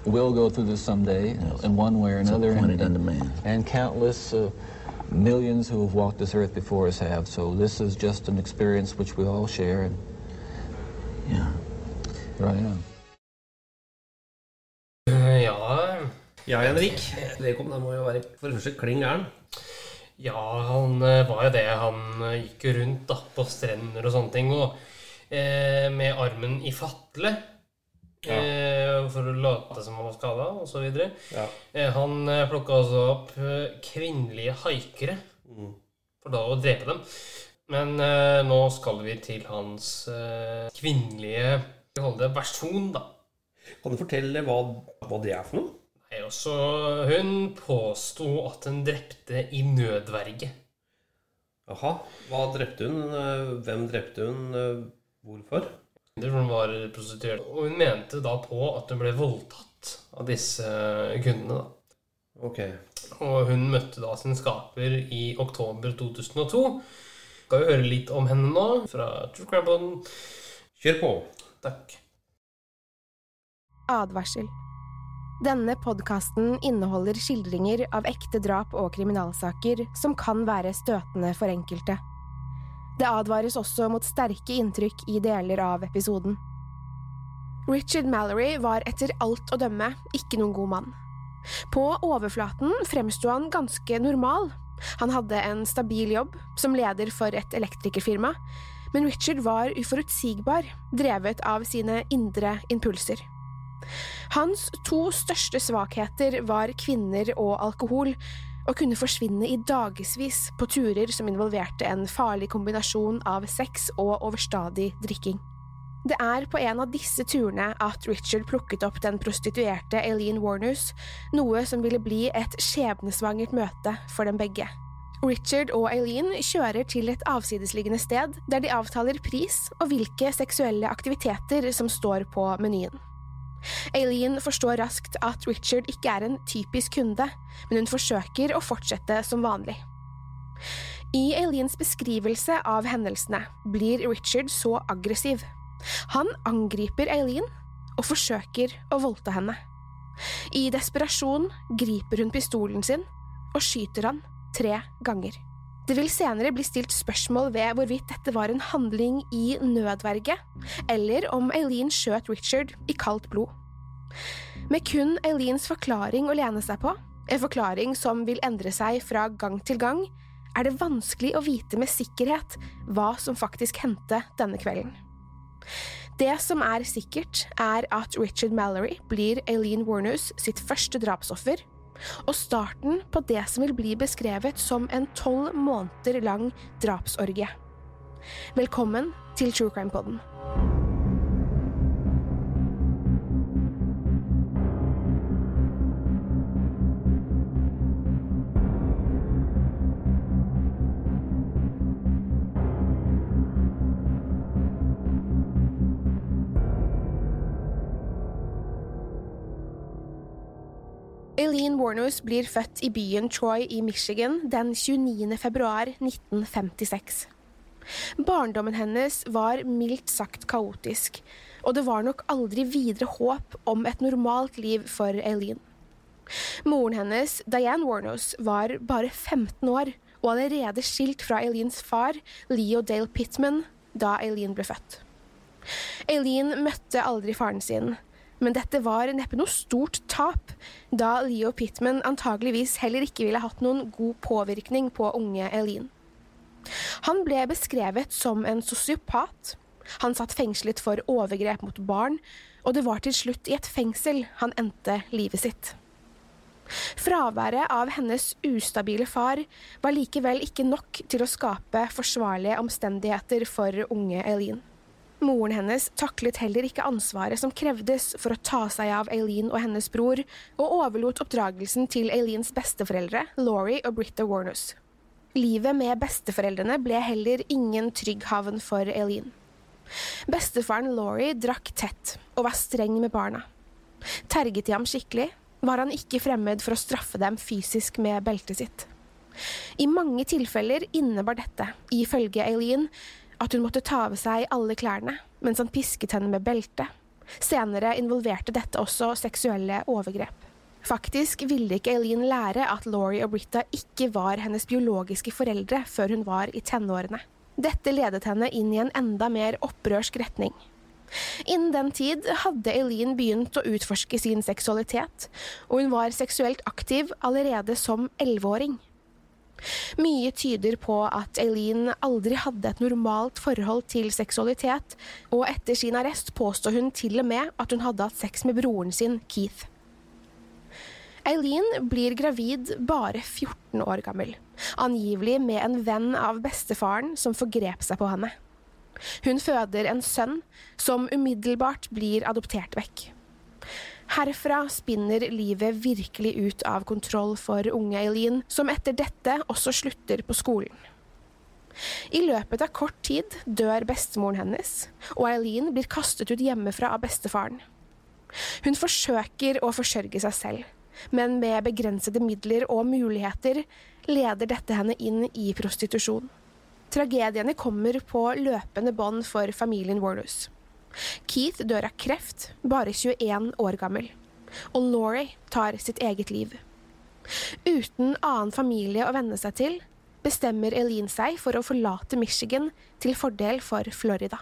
will go through this someday in one way or another. and, and countless uh, millions who have walked this earth before us have. So this is just an experience which we all share, and Yeah. here I am. Eh, Ja, Ja, Henrik. Vedkommende må jo være for det første kling gæren. ja, han eh, var jo det. Han eh, gikk jo rundt da, på strender og sånne ting, og eh, med armen i fatle. Eh, for å late som han var skada, osv. Ja. Eh, han eh, plukka også opp eh, kvinnelige haikere, for da å drepe dem. Men eh, nå skal vi til hans eh, kvinnelige det versjon, da. Kan du fortelle hva, hva det er for noe? Nei, også, hun påsto at hun drepte i nødverge. Jaha. Hva drepte hun? Eh, Hvem drepte hun? Eh, Hvorfor? Hun var prostituert. Og hun mente da på at hun ble voldtatt av disse kundene. da. Ok. Og hun møtte da sin skaper i oktober 2002. Skal vi høre litt om henne nå, fra True Crime. Kjør på. Takk. Advarsel. Denne podkasten inneholder skildringer av ekte drap og kriminalsaker som kan være støtende for enkelte. Det advares også mot sterke inntrykk i deler av episoden. Richard Mallory var etter alt å dømme ikke noen god mann. På overflaten fremsto han ganske normal. Han hadde en stabil jobb som leder for et elektrikerfirma, men Richard var uforutsigbar, drevet av sine indre impulser. Hans to største svakheter var kvinner og alkohol, og kunne forsvinne i dagevis på turer som involverte en farlig kombinasjon av sex og overstadig drikking. Det er på en av disse turene at Richard plukket opp den prostituerte Aileen Warners, noe som ville bli et skjebnesvangert møte for dem begge. Richard og Aileen kjører til et avsidesliggende sted der de avtaler pris og hvilke seksuelle aktiviteter som står på menyen. Eileen forstår raskt at Richard ikke er en typisk kunde, men hun forsøker å fortsette som vanlig. I Aileens beskrivelse av hendelsene blir Richard så aggressiv. Han angriper Aileen og forsøker å voldta henne. I desperasjon griper hun pistolen sin og skyter han tre ganger. Det vil senere bli stilt spørsmål ved hvorvidt dette var en handling i nødverge, eller om Eileen skjøt Richard i kaldt blod. Med kun Eileens forklaring å lene seg på, en forklaring som vil endre seg fra gang til gang, er det vanskelig å vite med sikkerhet hva som faktisk hendte denne kvelden. Det som er sikkert, er at Richard Mallory blir Eileen Warners sitt første drapsoffer, og starten på det som vil bli beskrevet som en tolv måneder lang drapsorgie. Velkommen til True Crime Poden. Eileen Warnus blir født i byen Troy i Michigan den 29. februar 1956. Barndommen hennes var mildt sagt kaotisk, og det var nok aldri videre håp om et normalt liv for Eileen. Moren hennes, Diane Warnos, var bare 15 år og allerede skilt fra Eileens far, Leo Dale Pittman, da Eileen ble født. Eileen møtte aldri faren sin, men dette var neppe noe stort tap, da Leo Pittman antageligvis heller ikke ville hatt noen god påvirkning på unge Eileen. Han ble beskrevet som en sosiopat. Han satt fengslet for overgrep mot barn, og det var til slutt i et fengsel han endte livet sitt. Fraværet av hennes ustabile far var likevel ikke nok til å skape forsvarlige omstendigheter for unge Eileen. Moren hennes taklet heller ikke ansvaret som krevdes for å ta seg av Aileen og hennes bror, og overlot oppdragelsen til Aileens besteforeldre, Laurie og Britta Warnus. Livet med besteforeldrene ble heller ingen trygg havn for Aileen. Bestefaren Laurie drakk tett og var streng med barna. Terget de ham skikkelig, var han ikke fremmed for å straffe dem fysisk med beltet sitt. I mange tilfeller innebar dette, ifølge Eileen, at hun måtte ta av seg alle klærne mens han pisket henne med belte. Senere involverte dette også seksuelle overgrep. Faktisk ville ikke Eileen lære at Laurie og Britta ikke var hennes biologiske foreldre før hun var i tenårene. Dette ledet henne inn i en enda mer opprørsk retning. Innen den tid hadde Eileen begynt å utforske sin seksualitet, og hun var seksuelt aktiv allerede som elleveåring. Mye tyder på at Eileen aldri hadde et normalt forhold til seksualitet, og etter sin arrest påstår hun til og med at hun hadde hatt sex med broren sin, Keith. Eileen blir gravid bare 14 år gammel, angivelig med en venn av bestefaren som forgrep seg på henne. Hun føder en sønn, som umiddelbart blir adoptert vekk. Herfra spinner livet virkelig ut av kontroll for unge Eileen, som etter dette også slutter på skolen. I løpet av kort tid dør bestemoren hennes, og Eileen blir kastet ut hjemmefra av bestefaren. Hun forsøker å forsørge seg selv, men med begrensede midler og muligheter leder dette henne inn i prostitusjon. Tragediene kommer på løpende bånd for familien Warnus. Keith dør av kreft, bare 21 år gammel, og Laurie tar sitt eget liv. Uten annen familie å venne seg til, bestemmer Eileen seg for å forlate Michigan til fordel for Florida.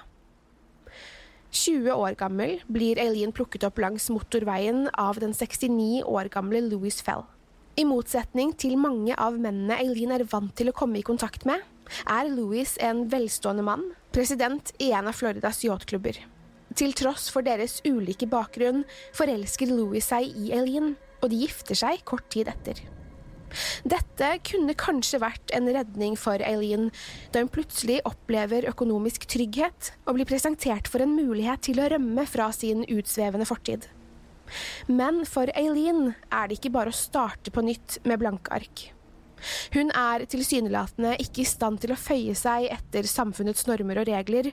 20 år gammel blir Eileen plukket opp langs motorveien av den 69 år gamle Louis Fell. I motsetning til mange av mennene Eileen er vant til å komme i kontakt med, er Louis en velstående mann, president i en av Floridas yachtklubber. Til tross for deres ulike bakgrunn forelsker Louis seg i Eileen, og de gifter seg kort tid etter. Dette kunne kanskje vært en redning for Eileen, da hun plutselig opplever økonomisk trygghet og blir presentert for en mulighet til å rømme fra sin utsvevende fortid. Men for Eileen er det ikke bare å starte på nytt med blanke ark. Hun er tilsynelatende ikke i stand til å føye seg etter samfunnets normer og regler,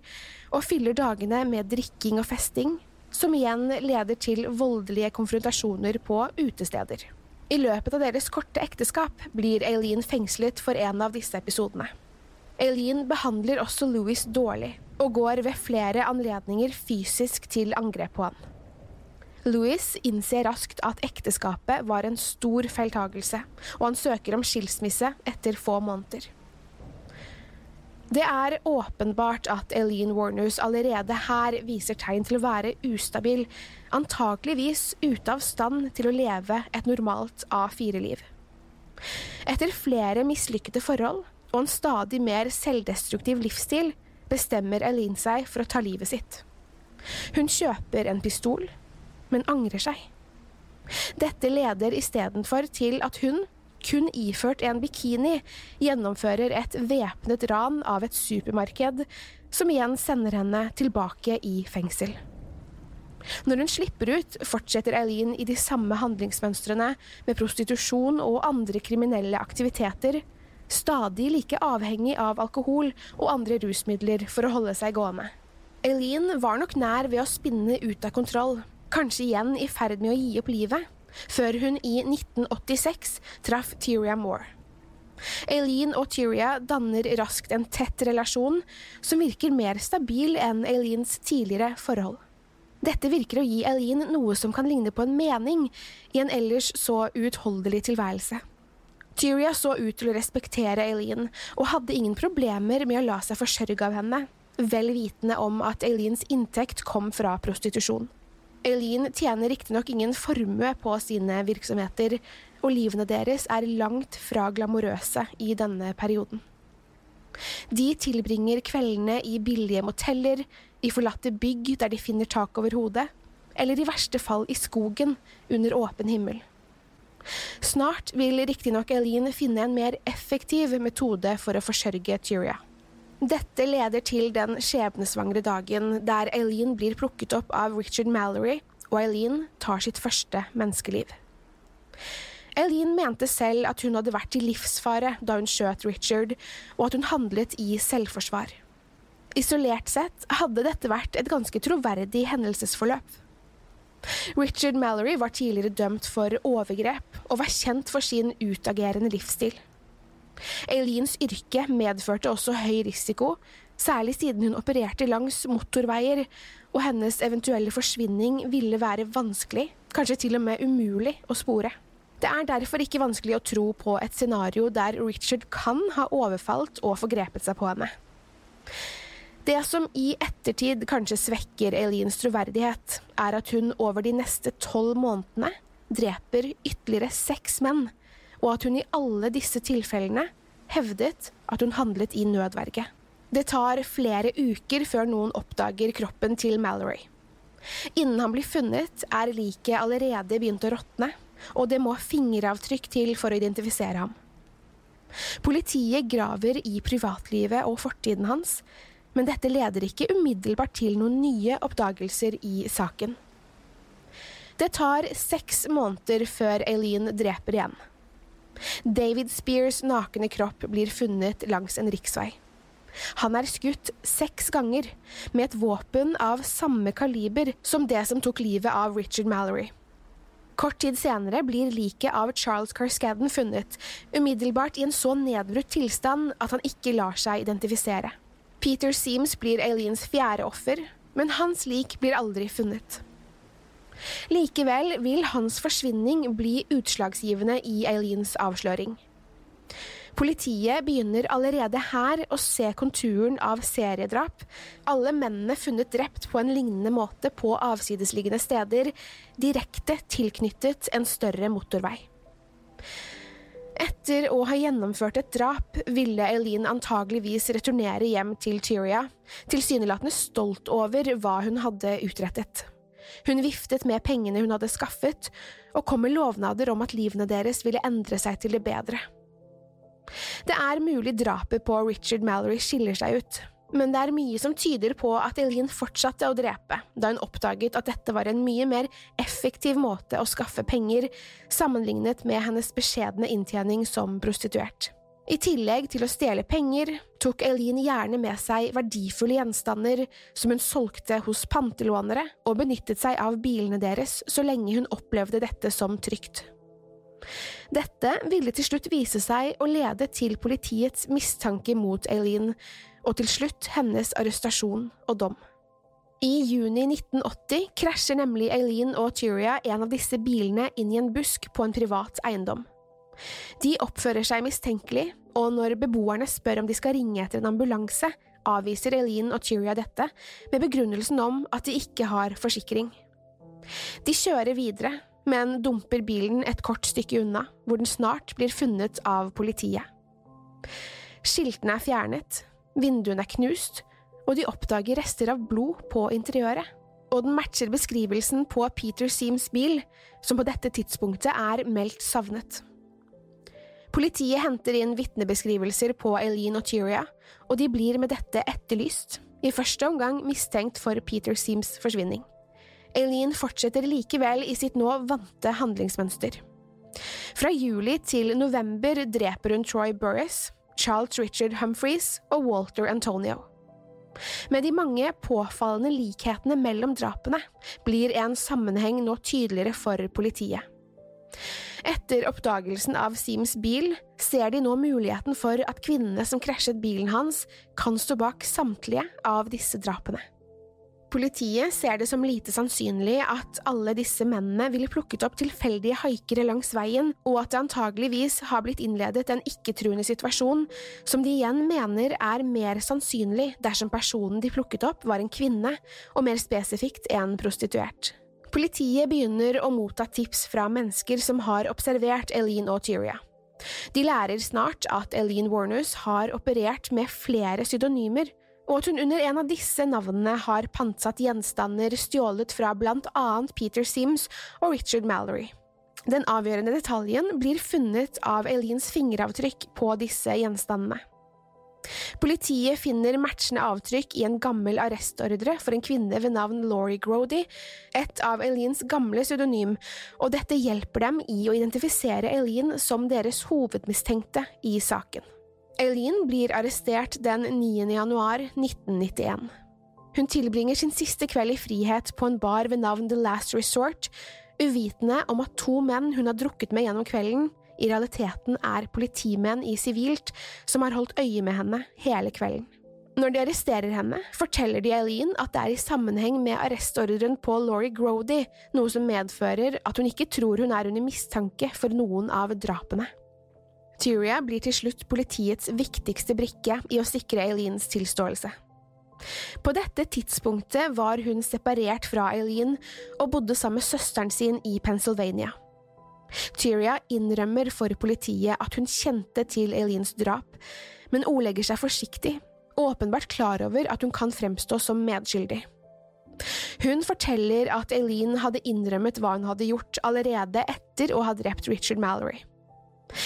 og fyller dagene med drikking og festing, som igjen leder til voldelige konfrontasjoner på utesteder. I løpet av deres korte ekteskap blir Eileen fengslet for en av disse episodene. Eileen behandler også Louis dårlig, og går ved flere anledninger fysisk til angrep på han. Louis innser raskt at ekteskapet var en stor feiltagelse, og han søker om skilsmisse etter få måneder. Det er åpenbart at Eileen Warners allerede her viser tegn til å være ustabil, antakeligvis ute av stand til å leve et normalt A4-liv. Etter flere mislykkede forhold og en stadig mer selvdestruktiv livsstil bestemmer Eileen seg for å ta livet sitt. Hun kjøper en pistol, men angrer seg. Dette leder istedenfor til at hun, kun iført en bikini, gjennomfører et væpnet ran av et supermarked, som igjen sender henne tilbake i fengsel. Når hun slipper ut, fortsetter Eileen i de samme handlingsmønstrene med prostitusjon og andre kriminelle aktiviteter, stadig like avhengig av alkohol og andre rusmidler for å holde seg gående. Eileen var nok nær ved å spinne ut av kontroll, kanskje igjen i ferd med å gi opp livet, før hun i 1986 traff Tyria Moore. Aileen og Tyria danner raskt en tett relasjon som virker mer stabil enn Aileens tidligere forhold. Dette virker å gi Aileen noe som kan ligne på en mening i en ellers så uutholdelig tilværelse. Tyria så ut til å respektere Aileen, og hadde ingen problemer med å la seg forsørge av henne, vel vitende om at Aileens inntekt kom fra prostitusjon. Eileen tjener riktignok ingen formue på sine virksomheter, og livene deres er langt fra glamorøse i denne perioden. De tilbringer kveldene i billige moteller, i forlatte bygg der de finner tak over hodet, eller i verste fall i skogen under åpen himmel. Snart vil riktignok Eileen finne en mer effektiv metode for å forsørge Tyria. Dette leder til den skjebnesvangre dagen der Eileen blir plukket opp av Richard Mallory, og Eileen tar sitt første menneskeliv. Eileen mente selv at hun hadde vært i livsfare da hun skjøt Richard, og at hun handlet i selvforsvar. Isolert sett hadde dette vært et ganske troverdig hendelsesforløp. Richard Mallory var tidligere dømt for overgrep og var kjent for sin utagerende livsstil. Eileens yrke medførte også høy risiko, særlig siden hun opererte langs motorveier, og hennes eventuelle forsvinning ville være vanskelig, kanskje til og med umulig, å spore. Det er derfor ikke vanskelig å tro på et scenario der Richard kan ha overfalt og forgrepet seg på henne. Det som i ettertid kanskje svekker Eileens troverdighet, er at hun over de neste tolv månedene dreper ytterligere seks menn, og at hun i alle disse tilfellene hevdet at hun handlet i nødverge. Det tar flere uker før noen oppdager kroppen til Mallory. Innen han blir funnet, er liket allerede begynt å råtne, og det må fingeravtrykk til for å identifisere ham. Politiet graver i privatlivet og fortiden hans, men dette leder ikke umiddelbart til noen nye oppdagelser i saken. Det tar seks måneder før Eileen dreper igjen. David Spears' nakne kropp blir funnet langs en riksvei. Han er skutt seks ganger, med et våpen av samme kaliber som det som tok livet av Richard Mallory. Kort tid senere blir liket av Charles Carscadden funnet, umiddelbart i en så nedbrutt tilstand at han ikke lar seg identifisere. Peter Seams blir Aileens fjerde offer, men hans lik blir aldri funnet. Likevel vil hans forsvinning bli utslagsgivende i Eileens avsløring. Politiet begynner allerede her å se konturen av seriedrap, alle mennene funnet drept på en lignende måte på avsidesliggende steder, direkte tilknyttet en større motorvei. Etter å ha gjennomført et drap ville Eileen antageligvis returnere hjem til Tyria, tilsynelatende stolt over hva hun hadde utrettet. Hun viftet med pengene hun hadde skaffet, og kom med lovnader om at livene deres ville endre seg til det bedre. Det er mulig drapet på Richard Mallory skiller seg ut, men det er mye som tyder på at Eileen fortsatte å drepe, da hun oppdaget at dette var en mye mer effektiv måte å skaffe penger, sammenlignet med hennes beskjedne inntjening som prostituert. I tillegg til å stjele penger, tok Eileen gjerne med seg verdifulle gjenstander som hun solgte hos pantelånere, og benyttet seg av bilene deres så lenge hun opplevde dette som trygt. Dette ville til slutt vise seg å lede til politiets mistanke mot Eileen, og til slutt hennes arrestasjon og dom. I juni 1980 krasjer nemlig Eileen og Tyria en av disse bilene inn i en busk på en privat eiendom. De oppfører seg mistenkelig, og når beboerne spør om de skal ringe etter en ambulanse, avviser Eileen og Tyria dette med begrunnelsen om at de ikke har forsikring. De kjører videre, men dumper bilen et kort stykke unna, hvor den snart blir funnet av politiet. Skiltene er fjernet, vinduene er knust, og de oppdager rester av blod på interiøret. Og den matcher beskrivelsen på Peter Seams bil, som på dette tidspunktet er meldt savnet. Politiet henter inn vitnebeskrivelser på Eileen og Tyria, og de blir med dette etterlyst, i første omgang mistenkt for Peter Seams forsvinning. Eileen fortsetter likevel i sitt nå vante handlingsmønster. Fra juli til november dreper hun Troy Burris, Charles Richard Humphreys og Walter Antonio. Med de mange påfallende likhetene mellom drapene blir en sammenheng nå tydeligere for politiet. Etter oppdagelsen av Seams bil ser de nå muligheten for at kvinnene som krasjet bilen hans, kan stå bak samtlige av disse drapene. Politiet ser det som lite sannsynlig at alle disse mennene ville plukket opp tilfeldige haikere langs veien, og at det antageligvis har blitt innledet en ikke-truende situasjon, som de igjen mener er mer sannsynlig dersom personen de plukket opp var en kvinne, og mer spesifikt en prostituert. Politiet begynner å motta tips fra mennesker som har observert Eileen og Tyria. De lærer snart at Eileen Warners har operert med flere pseudonymer, og at hun under en av disse navnene har pantsatt gjenstander stjålet fra blant annet Peter Sims og Richard Mallory. Den avgjørende detaljen blir funnet av Eileens fingeravtrykk på disse gjenstandene. Politiet finner matchende avtrykk i en gammel arrestordre for en kvinne ved navn Laurie Grody, et av Eileens gamle pseudonym, og dette hjelper dem i å identifisere Eileen som deres hovedmistenkte i saken. Eileen blir arrestert den 9. januar 1991. Hun tilbringer sin siste kveld i frihet på en bar ved navn The Last Resort, uvitende om at to menn hun har drukket med gjennom kvelden, i realiteten er politimenn i sivilt som har holdt øye med henne hele kvelden. Når de arresterer henne, forteller de Eileen at det er i sammenheng med arrestordren på Laurie Grody, noe som medfører at hun ikke tror hun er under mistanke for noen av drapene. Tyria blir til slutt politiets viktigste brikke i å sikre Eileens tilståelse. På dette tidspunktet var hun separert fra Eileen og bodde sammen med søsteren sin i Pennsylvania. Tyria innrømmer for politiet at hun kjente til Eileens drap, men ordlegger seg forsiktig, åpenbart klar over at hun kan fremstå som medskyldig. Hun forteller at Eileen hadde innrømmet hva hun hadde gjort allerede etter å ha drept Richard Mallory.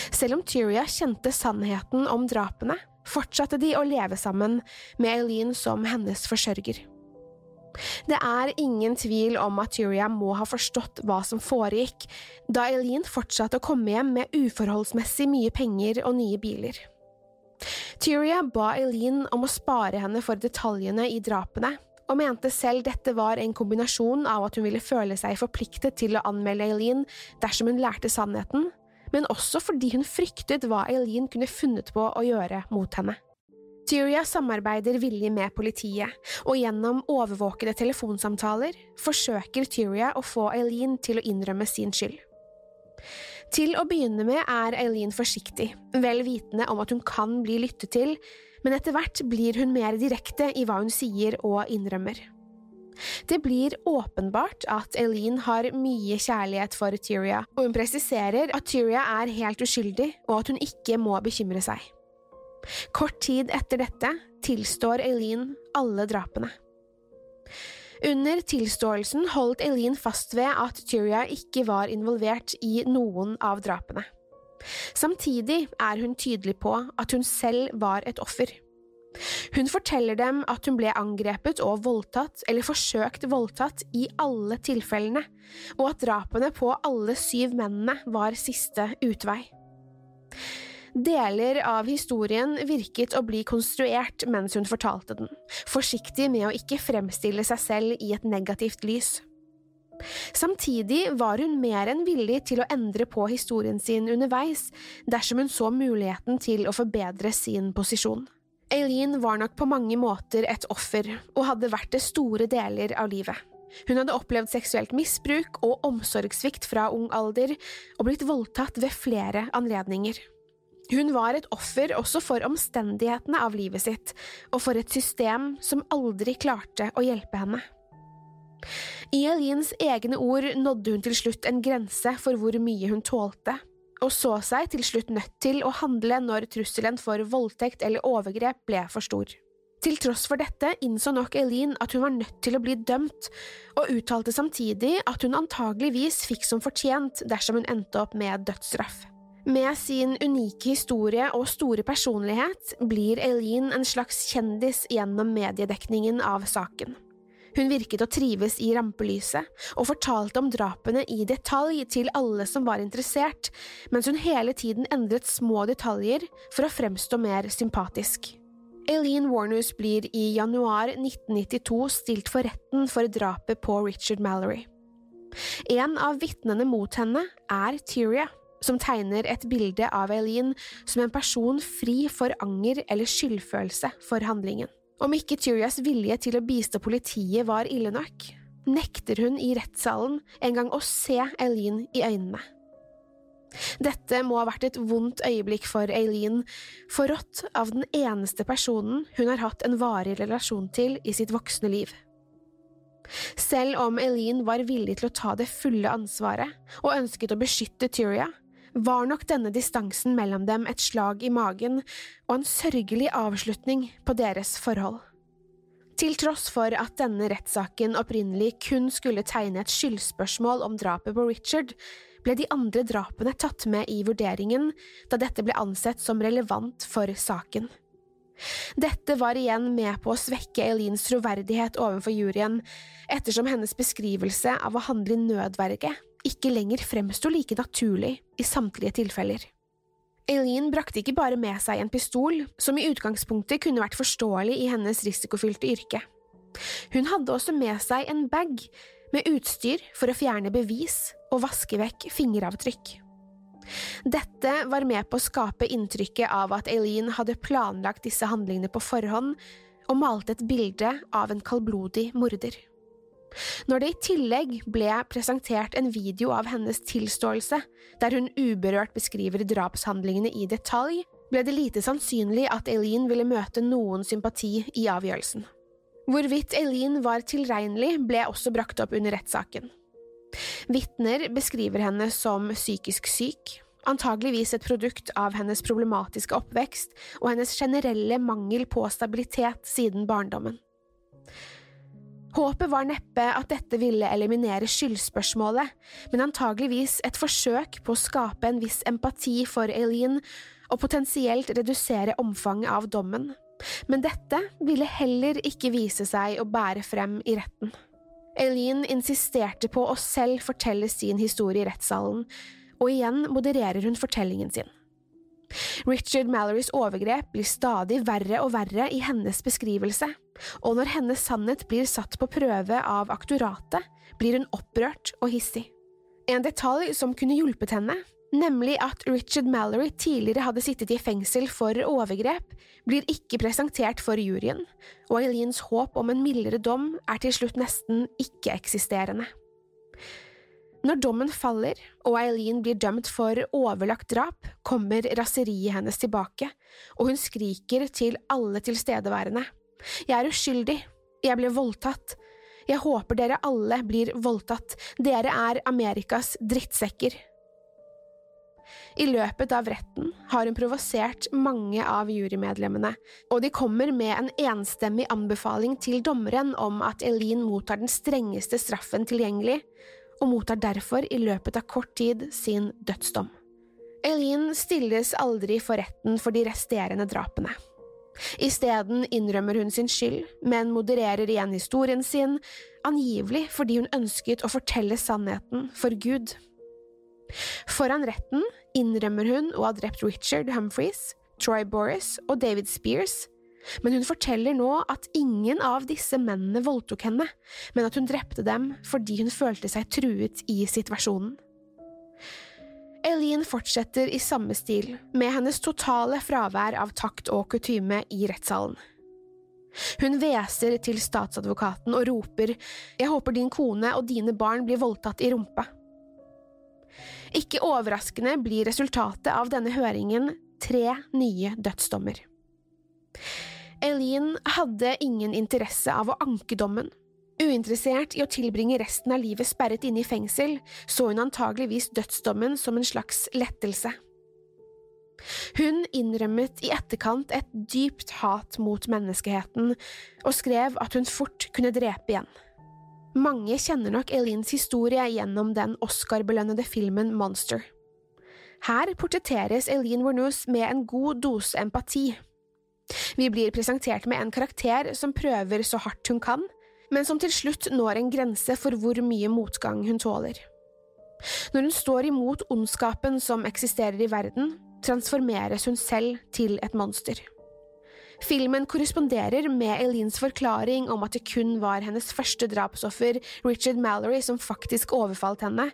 Selv om Tyria kjente sannheten om drapene, fortsatte de å leve sammen med Eileen som hennes forsørger. Det er ingen tvil om at Tyria må ha forstått hva som foregikk, da Eileen fortsatte å komme hjem med uforholdsmessig mye penger og nye biler. Tyria ba Eileen om å spare henne for detaljene i drapene, og mente selv dette var en kombinasjon av at hun ville føle seg forpliktet til å anmelde Eileen dersom hun lærte sannheten, men også fordi hun fryktet hva Eileen kunne funnet på å gjøre mot henne. Tyria samarbeider villig med politiet, og gjennom overvåkede telefonsamtaler forsøker Tyria å få Eileen til å innrømme sin skyld. Til å begynne med er Eileen forsiktig, vel vitende om at hun kan bli lyttet til, men etter hvert blir hun mer direkte i hva hun sier og innrømmer. Det blir åpenbart at Eileen har mye kjærlighet for Tyria, og hun presiserer at Tyria er helt uskyldig, og at hun ikke må bekymre seg. Kort tid etter dette tilstår Eileen alle drapene. Under tilståelsen holdt Eileen fast ved at Tyria ikke var involvert i noen av drapene. Samtidig er hun tydelig på at hun selv var et offer. Hun forteller dem at hun ble angrepet og voldtatt eller forsøkt voldtatt i alle tilfellene, og at drapene på alle syv mennene var siste utvei. Deler av historien virket å bli konstruert mens hun fortalte den, forsiktig med å ikke fremstille seg selv i et negativt lys. Samtidig var hun mer enn villig til å endre på historien sin underveis dersom hun så muligheten til å forbedre sin posisjon. Eileen var nok på mange måter et offer, og hadde vært det store deler av livet. Hun hadde opplevd seksuelt misbruk og omsorgssvikt fra ung alder, og blitt voldtatt ved flere anledninger. Hun var et offer også for omstendighetene av livet sitt, og for et system som aldri klarte å hjelpe henne. I Eileens egne ord nådde hun til slutt en grense for hvor mye hun tålte, og så seg til slutt nødt til å handle når trusselen for voldtekt eller overgrep ble for stor. Til tross for dette innså nok Eileen at hun var nødt til å bli dømt, og uttalte samtidig at hun antageligvis fikk som fortjent dersom hun endte opp med dødsstraff. Med sin unike historie og store personlighet blir Eileen en slags kjendis gjennom mediedekningen av saken. Hun virket å trives i rampelyset, og fortalte om drapene i detalj til alle som var interessert, mens hun hele tiden endret små detaljer for å fremstå mer sympatisk. Eileen Warners blir i januar 1992 stilt for retten for drapet på Richard Mallory. En av vitnene mot henne er Tyria, som tegner et bilde av Eileen som en person fri for anger eller skyldfølelse for handlingen. Om ikke Tyrias vilje til å bistå politiet var ille nok, nekter hun i rettssalen en gang å se Eileen i øynene. Dette må ha vært et vondt øyeblikk for Eileen, forrådt av den eneste personen hun har hatt en varig relasjon til i sitt voksne liv. Selv om Eileen var villig til å ta det fulle ansvaret og ønsket å beskytte Tyria, var nok denne distansen mellom dem et slag i magen og en sørgelig avslutning på deres forhold. Til tross for at denne rettssaken opprinnelig kun skulle tegne et skyldspørsmål om drapet på Richard, ble de andre drapene tatt med i vurderingen da dette ble ansett som relevant for saken. Dette var igjen med på å svekke Eileens troverdighet overfor juryen, ettersom hennes beskrivelse av å handle i nødverge ikke lenger fremsto like naturlig i samtlige tilfeller. Eileen brakte ikke bare med seg en pistol, som i utgangspunktet kunne vært forståelig i hennes risikofylte yrke. Hun hadde også med seg en bag med utstyr for å fjerne bevis og vaske vekk fingeravtrykk. Dette var med på å skape inntrykket av at Eileen hadde planlagt disse handlingene på forhånd og malte et bilde av en kaldblodig morder. Når det i tillegg ble presentert en video av hennes tilståelse, der hun uberørt beskriver drapshandlingene i detalj, ble det lite sannsynlig at Eileen ville møte noen sympati i avgjørelsen. Hvorvidt Eileen var tilregnelig, ble også brakt opp under rettssaken. Vitner beskriver henne som psykisk syk, antageligvis et produkt av hennes problematiske oppvekst og hennes generelle mangel på stabilitet siden barndommen. Håpet var neppe at dette ville eliminere skyldspørsmålet, men antageligvis et forsøk på å skape en viss empati for Eileen og potensielt redusere omfanget av dommen. Men dette ville heller ikke vise seg å bære frem i retten. Eileen insisterte på å selv fortelle sin historie i rettssalen, og igjen modererer hun fortellingen sin. Richard Mallorys overgrep blir stadig verre og verre i hennes beskrivelse, og når hennes sannhet blir satt på prøve av aktoratet, blir hun opprørt og hissig. En detalj som kunne hjulpet henne, nemlig at Richard Mallory tidligere hadde sittet i fengsel for overgrep, blir ikke presentert for juryen, og Eileens håp om en mildere dom er til slutt nesten ikke-eksisterende. Når dommen faller og Eileen blir dømt for overlagt drap, kommer raseriet hennes tilbake, og hun skriker til alle tilstedeværende. Jeg er uskyldig, jeg ble voldtatt, jeg håper dere alle blir voldtatt, dere er Amerikas drittsekker. I løpet av retten har hun provosert mange av jurymedlemmene, og de kommer med en enstemmig anbefaling til dommeren om at Eileen mottar den strengeste straffen tilgjengelig, og mottar derfor i løpet av kort tid sin dødsdom. Eileen stilles aldri for retten for de resterende drapene. Isteden innrømmer hun sin skyld, men modererer igjen historien sin, angivelig fordi hun ønsket å fortelle sannheten for Gud. Foran retten innrømmer hun å ha drept Richard Humphreys, Troy Boris og David Spears, men hun forteller nå at ingen av disse mennene voldtok henne, men at hun drepte dem fordi hun følte seg truet i situasjonen. Eileen fortsetter i samme stil, med hennes totale fravær av takt og kutyme i rettssalen. Hun hveser til statsadvokaten og roper Jeg håper din kone og dine barn blir voldtatt i rumpa. Ikke overraskende blir resultatet av denne høringen tre nye dødsdommer. Eileen hadde ingen interesse av å anke dommen. Uinteressert i å tilbringe resten av livet sperret inne i fengsel, så hun antageligvis dødsdommen som en slags lettelse. Hun innrømmet i etterkant et dypt hat mot menneskeheten, og skrev at hun fort kunne drepe igjen. Mange kjenner nok Elins historie gjennom den Oscar-belønnede filmen Monster. Her portretteres Elin Warnoose med en god dose empati. Vi blir presentert med en karakter som prøver så hardt hun kan, men som til slutt når en grense for hvor mye motgang hun tåler. Når hun står imot ondskapen som eksisterer i verden, transformeres hun selv til et monster. Filmen korresponderer med Eileens forklaring om at det kun var hennes første drapsoffer, Richard Mallory, som faktisk overfalt henne,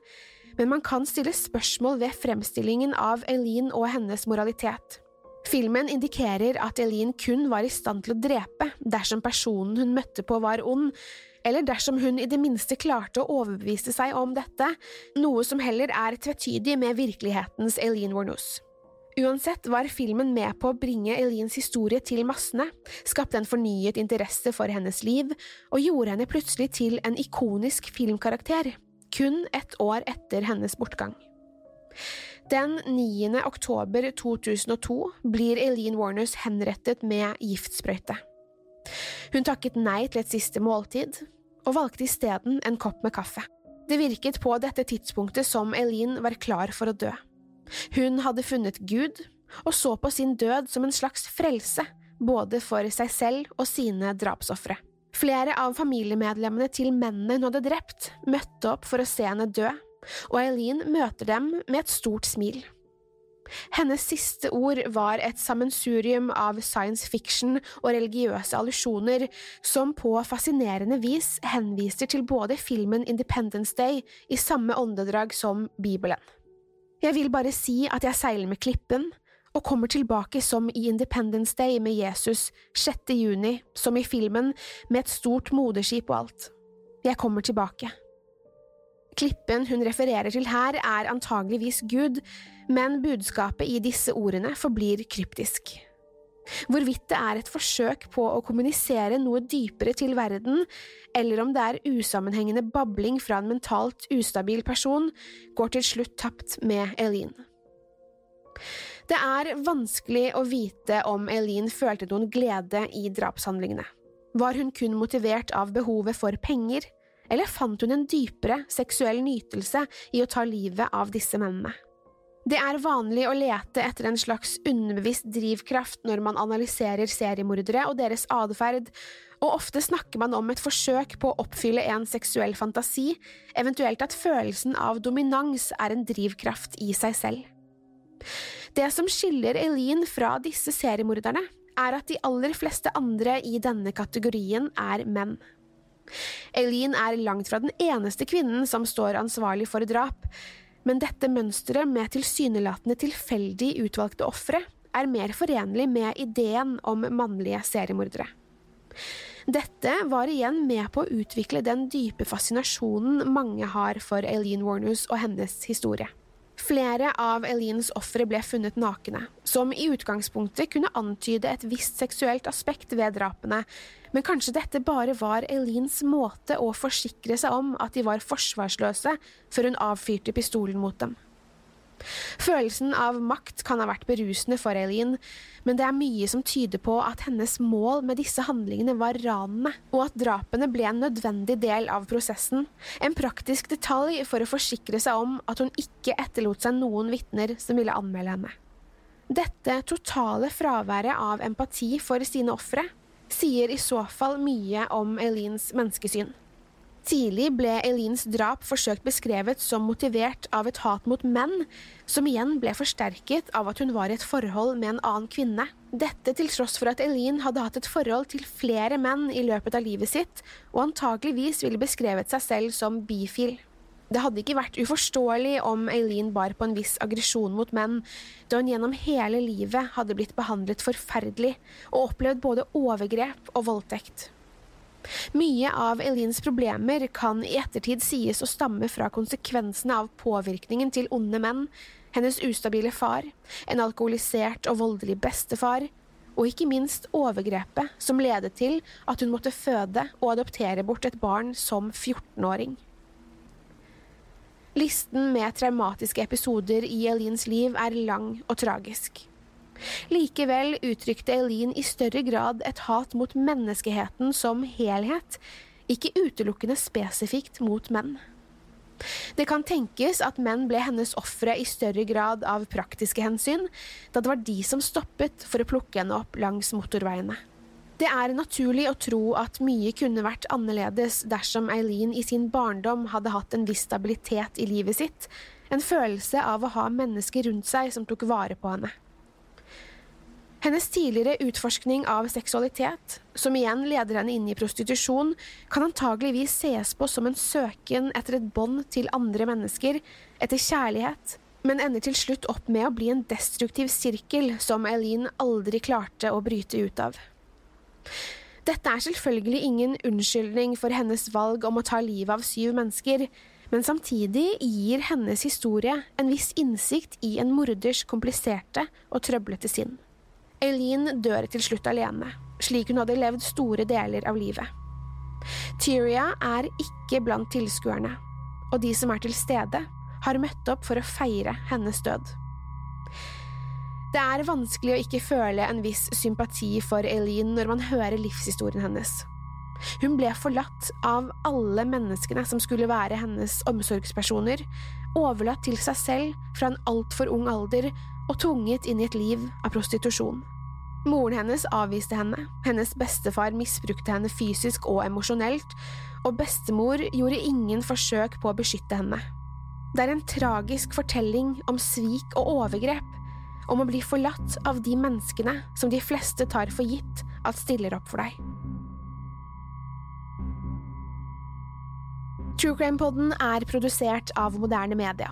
men man kan stille spørsmål ved fremstillingen av Eileen og hennes moralitet. Filmen indikerer at Eileen kun var i stand til å drepe dersom personen hun møtte på var ond, eller dersom hun i det minste klarte å overbevise seg om dette, noe som heller er tvetydig med virkelighetens Eileen Warnoose. Uansett var filmen med på å bringe Eileens historie til massene, skapte en fornyet interesse for hennes liv og gjorde henne plutselig til en ikonisk filmkarakter, kun ett år etter hennes bortgang. Den 9. oktober 2002 blir Eileen Warners henrettet med giftsprøyte. Hun takket nei til et siste måltid, og valgte isteden en kopp med kaffe. Det virket på dette tidspunktet som Eileen var klar for å dø. Hun hadde funnet Gud, og så på sin død som en slags frelse, både for seg selv og sine drapsofre. Flere av familiemedlemmene til mennene hun hadde drept, møtte opp for å se henne dø, og Eileen møter dem med et stort smil. Hennes siste ord var et sammensurium av science fiction og religiøse allusjoner som på fascinerende vis henviser til både filmen Independence Day i samme åndedrag som Bibelen. Jeg vil bare si at jeg seiler med klippen, og kommer tilbake som i Independence Day med Jesus 6. juni, som i filmen, med et stort moderskip og alt. Jeg kommer tilbake. Klippen hun refererer til her, er antageligvis Gud, men budskapet i disse ordene forblir kryptisk. Hvorvidt det er et forsøk på å kommunisere noe dypere til verden, eller om det er usammenhengende babling fra en mentalt ustabil person, går til slutt tapt med Eileen. Det er vanskelig å vite om Eileen følte noen glede i drapshandlingene. Var hun kun motivert av behovet for penger, eller fant hun en dypere seksuell nytelse i å ta livet av disse mennene? Det er vanlig å lete etter en slags underbevisst drivkraft når man analyserer seriemordere og deres atferd, og ofte snakker man om et forsøk på å oppfylle en seksuell fantasi, eventuelt at følelsen av dominans er en drivkraft i seg selv. Det som skiller Eileen fra disse seriemorderne, er at de aller fleste andre i denne kategorien er menn. Eileen er langt fra den eneste kvinnen som står ansvarlig for drap, men dette mønsteret med tilsynelatende tilfeldig utvalgte ofre er mer forenlig med ideen om mannlige seriemordere. Dette var igjen med på å utvikle den dype fascinasjonen mange har for Eileen Warners og hennes historie. Flere av Elines ofre ble funnet nakne, som i utgangspunktet kunne antyde et visst seksuelt aspekt ved drapene, men kanskje dette bare var Elines måte å forsikre seg om at de var forsvarsløse før hun avfyrte pistolen mot dem. Følelsen av makt kan ha vært berusende for Eileen, men det er mye som tyder på at hennes mål med disse handlingene var ranene, og at drapene ble en nødvendig del av prosessen, en praktisk detalj for å forsikre seg om at hun ikke etterlot seg noen vitner som ville anmelde henne. Dette totale fraværet av empati for sine ofre sier i så fall mye om Eileens menneskesyn. Tidlig ble Eileens drap forsøkt beskrevet som motivert av et hat mot menn, som igjen ble forsterket av at hun var i et forhold med en annen kvinne. Dette til tross for at Eileen hadde hatt et forhold til flere menn i løpet av livet sitt, og antageligvis ville beskrevet seg selv som bifil. Det hadde ikke vært uforståelig om Eileen bar på en viss aggresjon mot menn, da hun gjennom hele livet hadde blitt behandlet forferdelig og opplevd både overgrep og voldtekt. Mye av Elins problemer kan i ettertid sies å stamme fra konsekvensene av påvirkningen til onde menn, hennes ustabile far, en alkoholisert og voldelig bestefar, og ikke minst overgrepet som ledet til at hun måtte føde og adoptere bort et barn som 14-åring. Listen med traumatiske episoder i Elines liv er lang og tragisk. Likevel uttrykte Eileen i større grad et hat mot menneskeheten som helhet, ikke utelukkende spesifikt mot menn. Det kan tenkes at menn ble hennes ofre i større grad av praktiske hensyn, da det var de som stoppet for å plukke henne opp langs motorveiene. Det er naturlig å tro at mye kunne vært annerledes dersom Eileen i sin barndom hadde hatt en viss stabilitet i livet sitt, en følelse av å ha mennesker rundt seg som tok vare på henne. Hennes tidligere utforskning av seksualitet, som igjen leder henne inn i prostitusjon, kan antageligvis ses på som en søken etter et bånd til andre mennesker, etter kjærlighet, men ender til slutt opp med å bli en destruktiv sirkel som Eileen aldri klarte å bryte ut av. Dette er selvfølgelig ingen unnskyldning for hennes valg om å ta livet av syv mennesker, men samtidig gir hennes historie en viss innsikt i en morders kompliserte og trøblete sinn. Eileen dør til slutt alene, slik hun hadde levd store deler av livet. Tyria er ikke blant tilskuerne, og de som er til stede, har møtt opp for å feire hennes død. Det er vanskelig å ikke føle en viss sympati for Eileen når man hører livshistorien hennes. Hun ble forlatt av alle menneskene som skulle være hennes omsorgspersoner, overlatt til seg selv fra en altfor ung alder og tvunget inn i et liv av prostitusjon. Moren hennes avviste henne, hennes bestefar misbrukte henne fysisk og emosjonelt, og bestemor gjorde ingen forsøk på å beskytte henne. Det er en tragisk fortelling om svik og overgrep, om å bli forlatt av de menneskene som de fleste tar for gitt at stiller opp for deg. True Crime Podden er produsert av moderne media.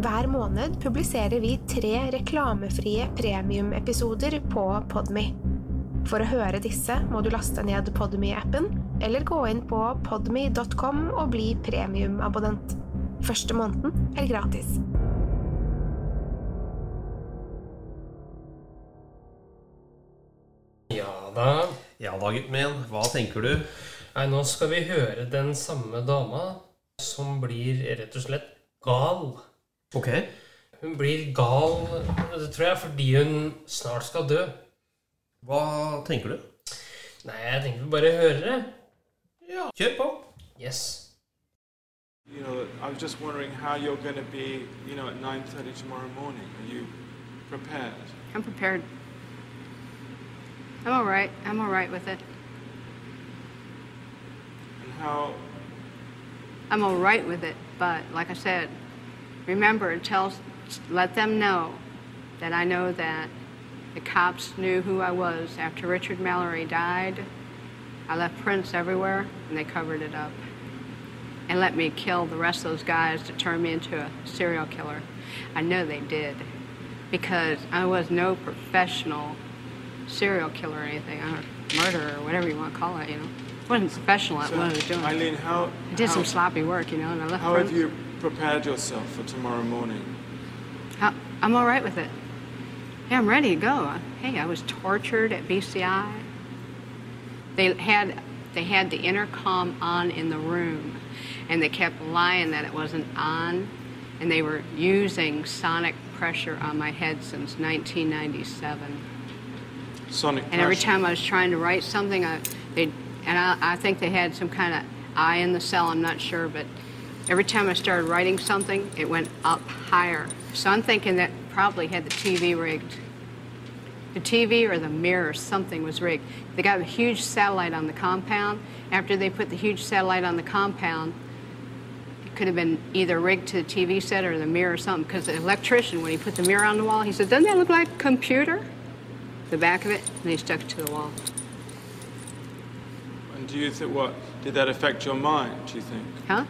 Hver måned publiserer vi tre reklamefrie premiumepisoder på Podme. For å høre disse må du laste ned Podme-appen, eller gå inn på podme.com og bli premiumabonnent. Første måneden er gratis. Ja da. Ja da, gutten min. Hva tenker du? Nei, nå skal vi høre den samme dama som blir rett og slett gal. Ok. Hun blir gal, det tror jeg, fordi hun snart skal dø. Hva tenker du? Nei, jeg tenker vi bare hører det. Ja, kjør på. Yes. You know, I was just wondering how you're going to be, you know, at 9.30 tomorrow morning. Are you prepared? I'm prepared. I'm all right. I'm all right with it. And how, I'm all right with it, but like I said, remember, tell, let them know that I know that the cops knew who I was after Richard Mallory died. I left prints everywhere, and they covered it up. And let me kill the rest of those guys to turn me into a serial killer. I know they did, because I was no professional serial killer or anything, or murderer, or whatever you want to call it. You know, wasn't professional at so, what I was doing. Eileen, how, I did how, some sloppy work, you know, and I left how prints. have you prepared yourself for tomorrow morning? I- I'm all right with it. Yeah, I'm ready to go. Hey, I was tortured at BCI. They had they had the intercom on in the room, and they kept lying that it wasn't on, and they were using sonic pressure on my head since 1997. Sonic pressure. And every time I was trying to write something, I, they and I, I think they had some kind of eye in the cell. I'm not sure, but every time I started writing something, it went up higher. So I'm thinking that probably had the TV rigged. The TV or the mirror, something was rigged. They got a huge satellite on the compound. After they put the huge satellite on the compound, it could have been either rigged to the TV set or the mirror or something. Because the electrician, when he put the mirror on the wall, he said, "Doesn't that look like a computer?" the back of it, and he stuck it to the wall. And do you think what did that affect your mind? Do you think? Huh?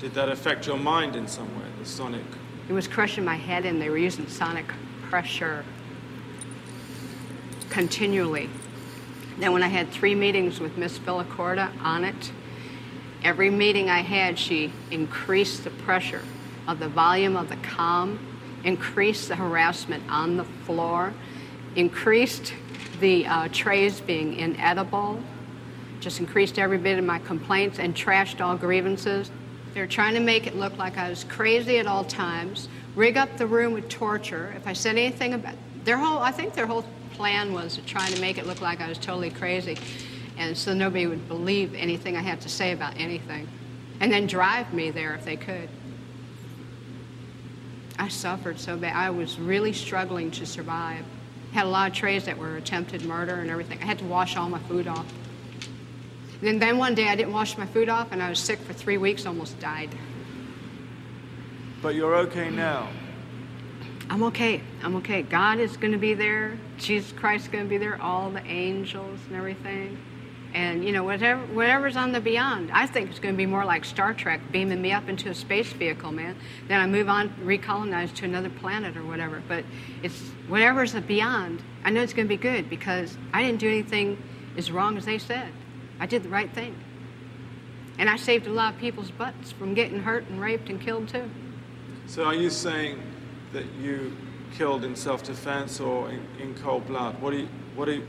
Did that affect your mind in some way? The sonic. It was crushing my head, and they were using sonic pressure continually. Then, when I had three meetings with Miss Villacorta on it, every meeting I had, she increased the pressure of the volume of the com, increased the harassment on the floor, increased the uh, trays being inedible, just increased every bit of my complaints and trashed all grievances. They're trying to make it look like I was crazy at all times, rig up the room with torture. If I said anything about their whole, I think their whole plan was to try to make it look like I was totally crazy, and so nobody would believe anything I had to say about anything, and then drive me there if they could. I suffered so bad. I was really struggling to survive. Had a lot of trays that were attempted murder and everything. I had to wash all my food off. And then one day I didn't wash my food off and I was sick for three weeks, almost died. But you're okay now. I'm okay. I'm okay. God is going to be there. Jesus Christ is going to be there. All the angels and everything. And, you know, whatever, whatever's on the beyond, I think it's going to be more like Star Trek beaming me up into a space vehicle, man. Then I move on, recolonize to another planet or whatever. But it's whatever's the beyond, I know it's going to be good because I didn't do anything as wrong as they said. I did the right thing. And I saved a lot of people's butts from getting hurt and raped and killed too. So are you saying that you killed in self-defense or in, in cold blood? What do you, what do you,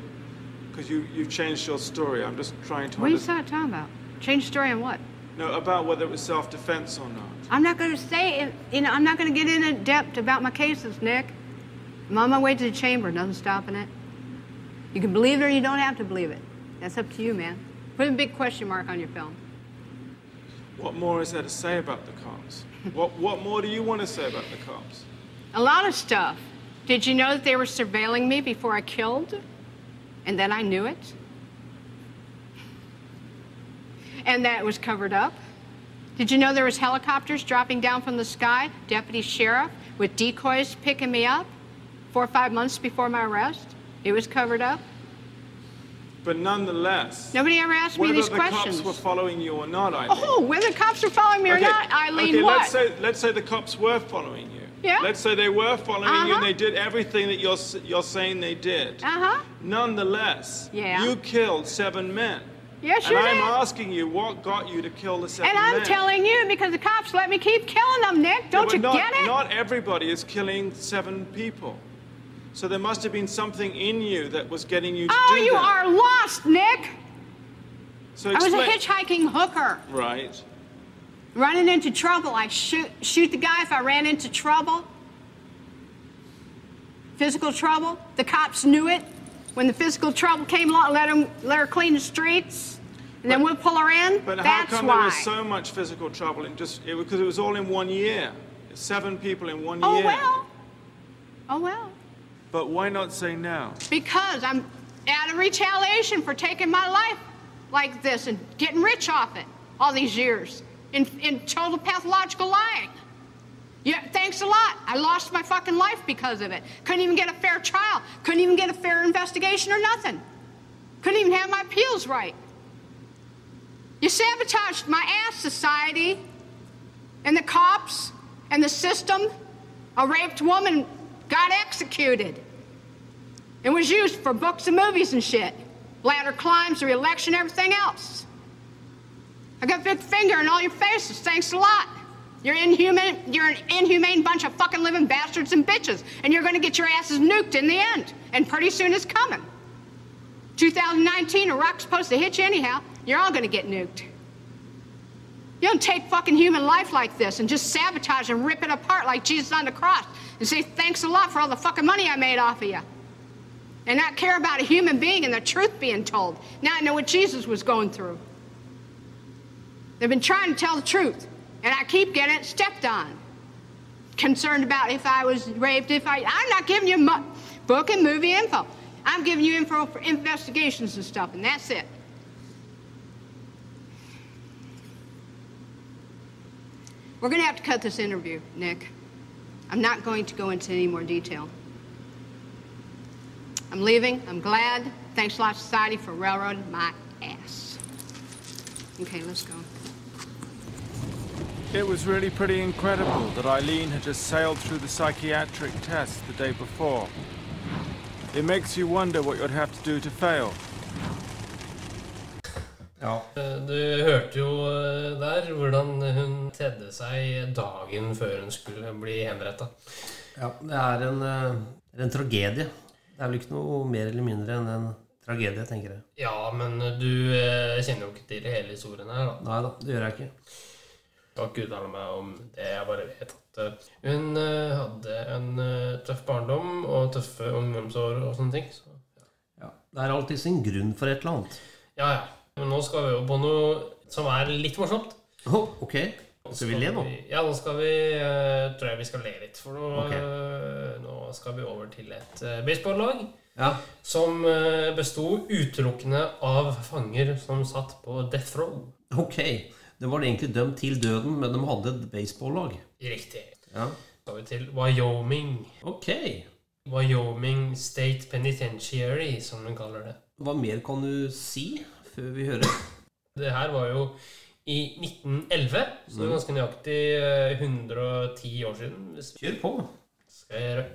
because you, you've changed your story. I'm just trying to What are you talking about? Change story on what? No, about whether it was self-defense or not. I'm not going to say, it, you know, I'm not going to get in depth about my cases, Nick. I'm on my way to the chamber, nothing stopping it. You can believe it or you don't have to believe it. That's up to you, man. Put a big question mark on your film. What more is there to say about the cops? what, what more do you want to say about the cops? A lot of stuff. Did you know that they were surveilling me before I killed? And then I knew it? And that it was covered up? Did you know there was helicopters dropping down from the sky, deputy sheriff, with decoys picking me up four or five months before my arrest? It was covered up? But nonetheless, Nobody ever asked me whether these the questions. cops were following you or not, Eileen. Oh, whether the cops were following me or not, Eileen, okay, what? Let's say, let's say the cops were following you. Yeah. Let's say they were following you Uh-huh. and they did everything that you're, you're saying they did. Uh-huh. Nonetheless, Yeah. you killed seven men. Yeah, sure and I'm asking you, what got you to kill the seven And I'm men? telling you because the cops let me keep killing them, Nick. Don't but you not, get it? Not everybody is killing seven people. So there must have been something in you that was getting you to oh, do you that. are lost, Nick. So I was a hitchhiking hooker. Right. Running into trouble, I shoot shoot the guy if I ran into trouble. Physical trouble. The cops knew it. When the physical trouble came along, let him let her clean the streets, and then we'll pull her in. But how come why. there was so much physical trouble in just it, because it was all in one year? Seven people in one oh year. Oh well. Oh well. But why not say now? Because I'm out of retaliation for taking my life like this and getting rich off it all these years in, in total pathological lying. Yeah, thanks a lot. I lost my fucking life because of it. Couldn't even get a fair trial. Couldn't even get a fair investigation or nothing. Couldn't even have my appeals right. You sabotaged my ass, society, and the cops, and the system. A raped woman got executed. It was used for books and movies and shit. Ladder climbs, the election, everything else. I got a big finger in all your faces. Thanks a lot. You're inhuman. You're an inhumane bunch of fucking living bastards and bitches, and you're going to get your asses nuked in the end. And pretty soon it's coming. 2019, Iraq's supposed to hit you anyhow. You're all going to get nuked. You don't take fucking human life like this and just sabotage and rip it apart like Jesus on the cross and say thanks a lot for all the fucking money I made off of you and not care about a human being and the truth being told. Now I know what Jesus was going through. They've been trying to tell the truth, and I keep getting it stepped on. Concerned about if I was raped, if I. I'm not giving you mu- book and movie info. I'm giving you info for investigations and stuff, and that's it. We're going to have to cut this interview, Nick. I'm not going to go into any more detail. I'm leaving. I'm glad. Thanks a lot, society, for railroading my ass. Okay, let's go. It was really pretty incredible that Eileen had just sailed through the psychiatric test the day before. It makes you wonder what you'd have to do to fail. Ja. Eh, Du hørte jo eh, der hvordan hun tedde seg dagen før hun skulle bli henretta. ja det er en, eh, det en tragedie. Det er vel ikke noe mer eller mindre enn en tragedie, tenker jeg. Ja, men du eh, kjenner jo ikke til hele historien her, da. Nei da, det gjør jeg ikke. Jeg skal ikke uttale meg om det. Jeg bare vet at eh, hun eh, hadde en eh, tøff barndom og tøffe ungdomsår og sånne ting. Så, Ja. Det er alltid sin grunn for et eller annet. ja, ja. Men nå skal vi jo på noe som er litt morsomt. Oh, ok, så vi le nå. Ja, nå skal vi eh, Tror jeg vi skal le litt. For nå, okay. nå skal vi over til et uh, baseballlag Ja. som uh, besto utelukkende av fanger som satt på death row. Ok, det var egentlig dømt til døden, men de hadde et baseball-lag. Riktig. Ja. Så skal vi til Wyoming. Ok. Wyoming State Penitentiary, som de kaller det. Hva mer kan du si før vi hører? Det her var jo i 1911, så det er ganske nøyaktig eh, 110 år siden. Kjør på. skal jeg gjøre.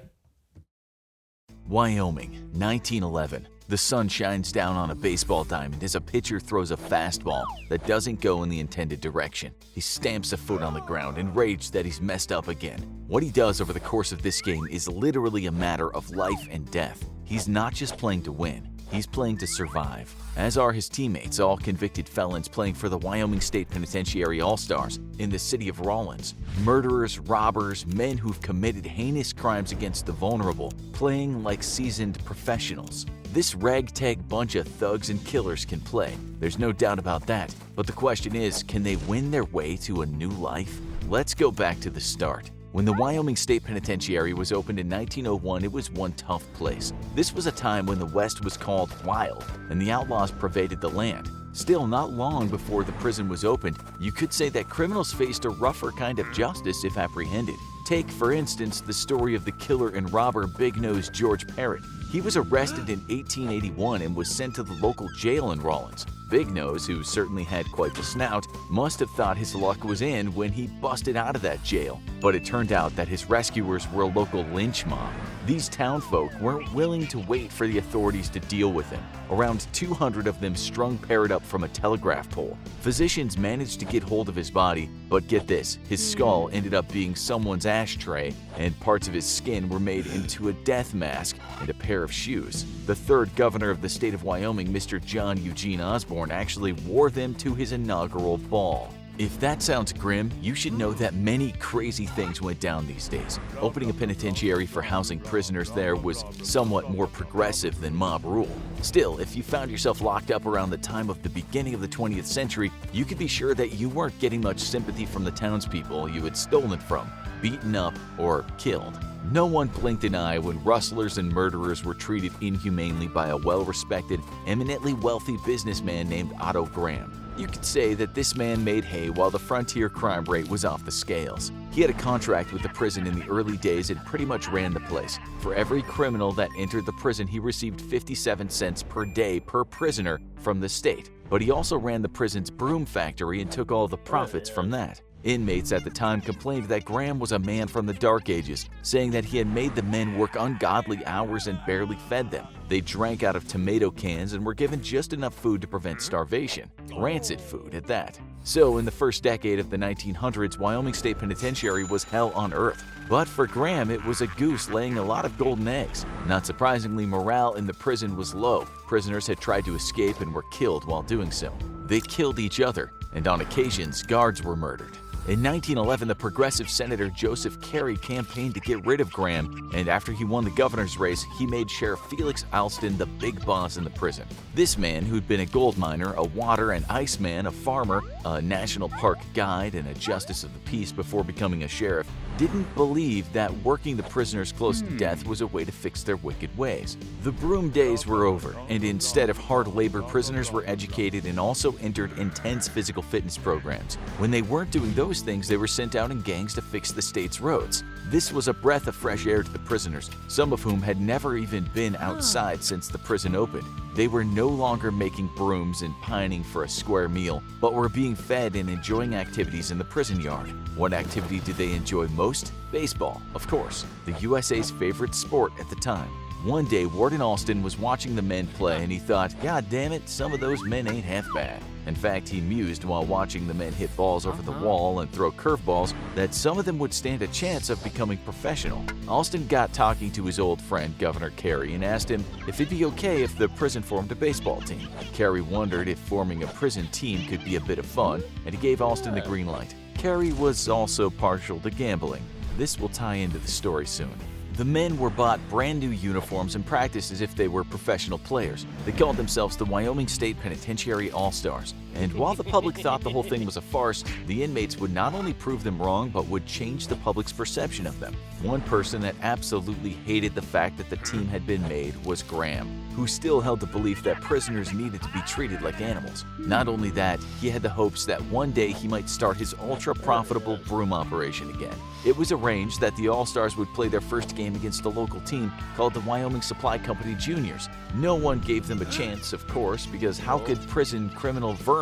Wyoming, 1911. The sun shines down on a baseball diamond as a pitcher throws a fastball that doesn't go in the intended direction. He stamps a foot on the ground, enraged that he's messed up again. What he does over the course of this game is literally a matter of life and death. He's not just playing to win, he's playing to survive. As are his teammates, all convicted felons playing for the Wyoming State Penitentiary All Stars in the city of Rawlins. Murderers, robbers, men who've committed heinous crimes against the vulnerable, playing like seasoned professionals. This ragtag bunch of thugs and killers can play. There's no doubt about that. But the question is can they win their way to a new life? Let's go back to the start. When the Wyoming State Penitentiary was opened in 1901, it was one tough place. This was a time when the West was called wild and the outlaws pervaded the land. Still, not long before the prison was opened, you could say that criminals faced a rougher kind of justice if apprehended. Take, for instance, the story of the killer and robber Big Nose George Parrott. He was arrested in 1881 and was sent to the local jail in Rawlins. Big Nose, who certainly had quite the snout, must have thought his luck was in when he busted out of that jail. But it turned out that his rescuers were a local lynch mob. These townfolk weren't willing to wait for the authorities to deal with him. Around 200 of them strung Parrott up from a telegraph pole. Physicians managed to get hold of his body, but get this his skull ended up being someone's ashtray, and parts of his skin were made into a death mask and a pair of shoes. The third governor of the state of Wyoming, Mr. John Eugene Osborne, actually wore them to his inaugural ball. If that sounds grim, you should know that many crazy things went down these days. Opening a penitentiary for housing prisoners there was somewhat more progressive than mob rule. Still, if you found yourself locked up around the time of the beginning of the 20th century, you could be sure that you weren't getting much sympathy from the townspeople you had stolen from, beaten up, or killed. No one blinked an eye when rustlers and murderers were treated inhumanely by a well respected, eminently wealthy businessman named Otto Graham. You could say that this man made hay while the frontier crime rate was off the scales. He had a contract with the prison in the early days and pretty much ran the place. For every criminal that entered the prison, he received 57 cents per day per prisoner from the state. But he also ran the prison's broom factory and took all the profits from that. Inmates at the time complained that Graham was a man from the Dark Ages, saying that he had made the men work ungodly hours and barely fed them. They drank out of tomato cans and were given just enough food to prevent starvation. Rancid food at that. So, in the first decade of the 1900s, Wyoming State Penitentiary was hell on earth. But for Graham, it was a goose laying a lot of golden eggs. Not surprisingly, morale in the prison was low. Prisoners had tried to escape and were killed while doing so. They killed each other, and on occasions, guards were murdered. In 1911, the progressive Senator Joseph Carey campaigned to get rid of Graham, and after he won the governor's race, he made Sheriff Felix Alston the big boss in the prison. This man, who'd been a gold miner, a water and ice man, a farmer, a national park guide, and a justice of the peace before becoming a sheriff, didn't believe that working the prisoners close to hmm. death was a way to fix their wicked ways. The broom days were over, and instead of hard labor, prisoners were educated and also entered intense physical fitness programs. When they weren't doing those things, they were sent out in gangs to fix the state's roads. This was a breath of fresh air to the prisoners, some of whom had never even been outside since the prison opened. They were no longer making brooms and pining for a square meal, but were being fed and enjoying activities in the prison yard. What activity did they enjoy most? Baseball, of course, the USA's favorite sport at the time. One day, Warden Alston was watching the men play and he thought, God damn it, some of those men ain't half bad. In fact, he mused while watching the men hit balls over the uh-huh. wall and throw curveballs that some of them would stand a chance of becoming professional. Alston got talking to his old friend, Governor Carey, and asked him if it'd be okay if the prison formed a baseball team. Carey wondered if forming a prison team could be a bit of fun, and he gave Alston the green light. Carey was also partial to gambling. This will tie into the story soon. The men were bought brand new uniforms and practiced as if they were professional players. They called themselves the Wyoming State Penitentiary All Stars. And while the public thought the whole thing was a farce, the inmates would not only prove them wrong, but would change the public's perception of them. One person that absolutely hated the fact that the team had been made was Graham, who still held the belief that prisoners needed to be treated like animals. Not only that, he had the hopes that one day he might start his ultra profitable broom operation again. It was arranged that the All Stars would play their first game against a local team called the Wyoming Supply Company Juniors. No one gave them a chance, of course, because how could prison criminal vermin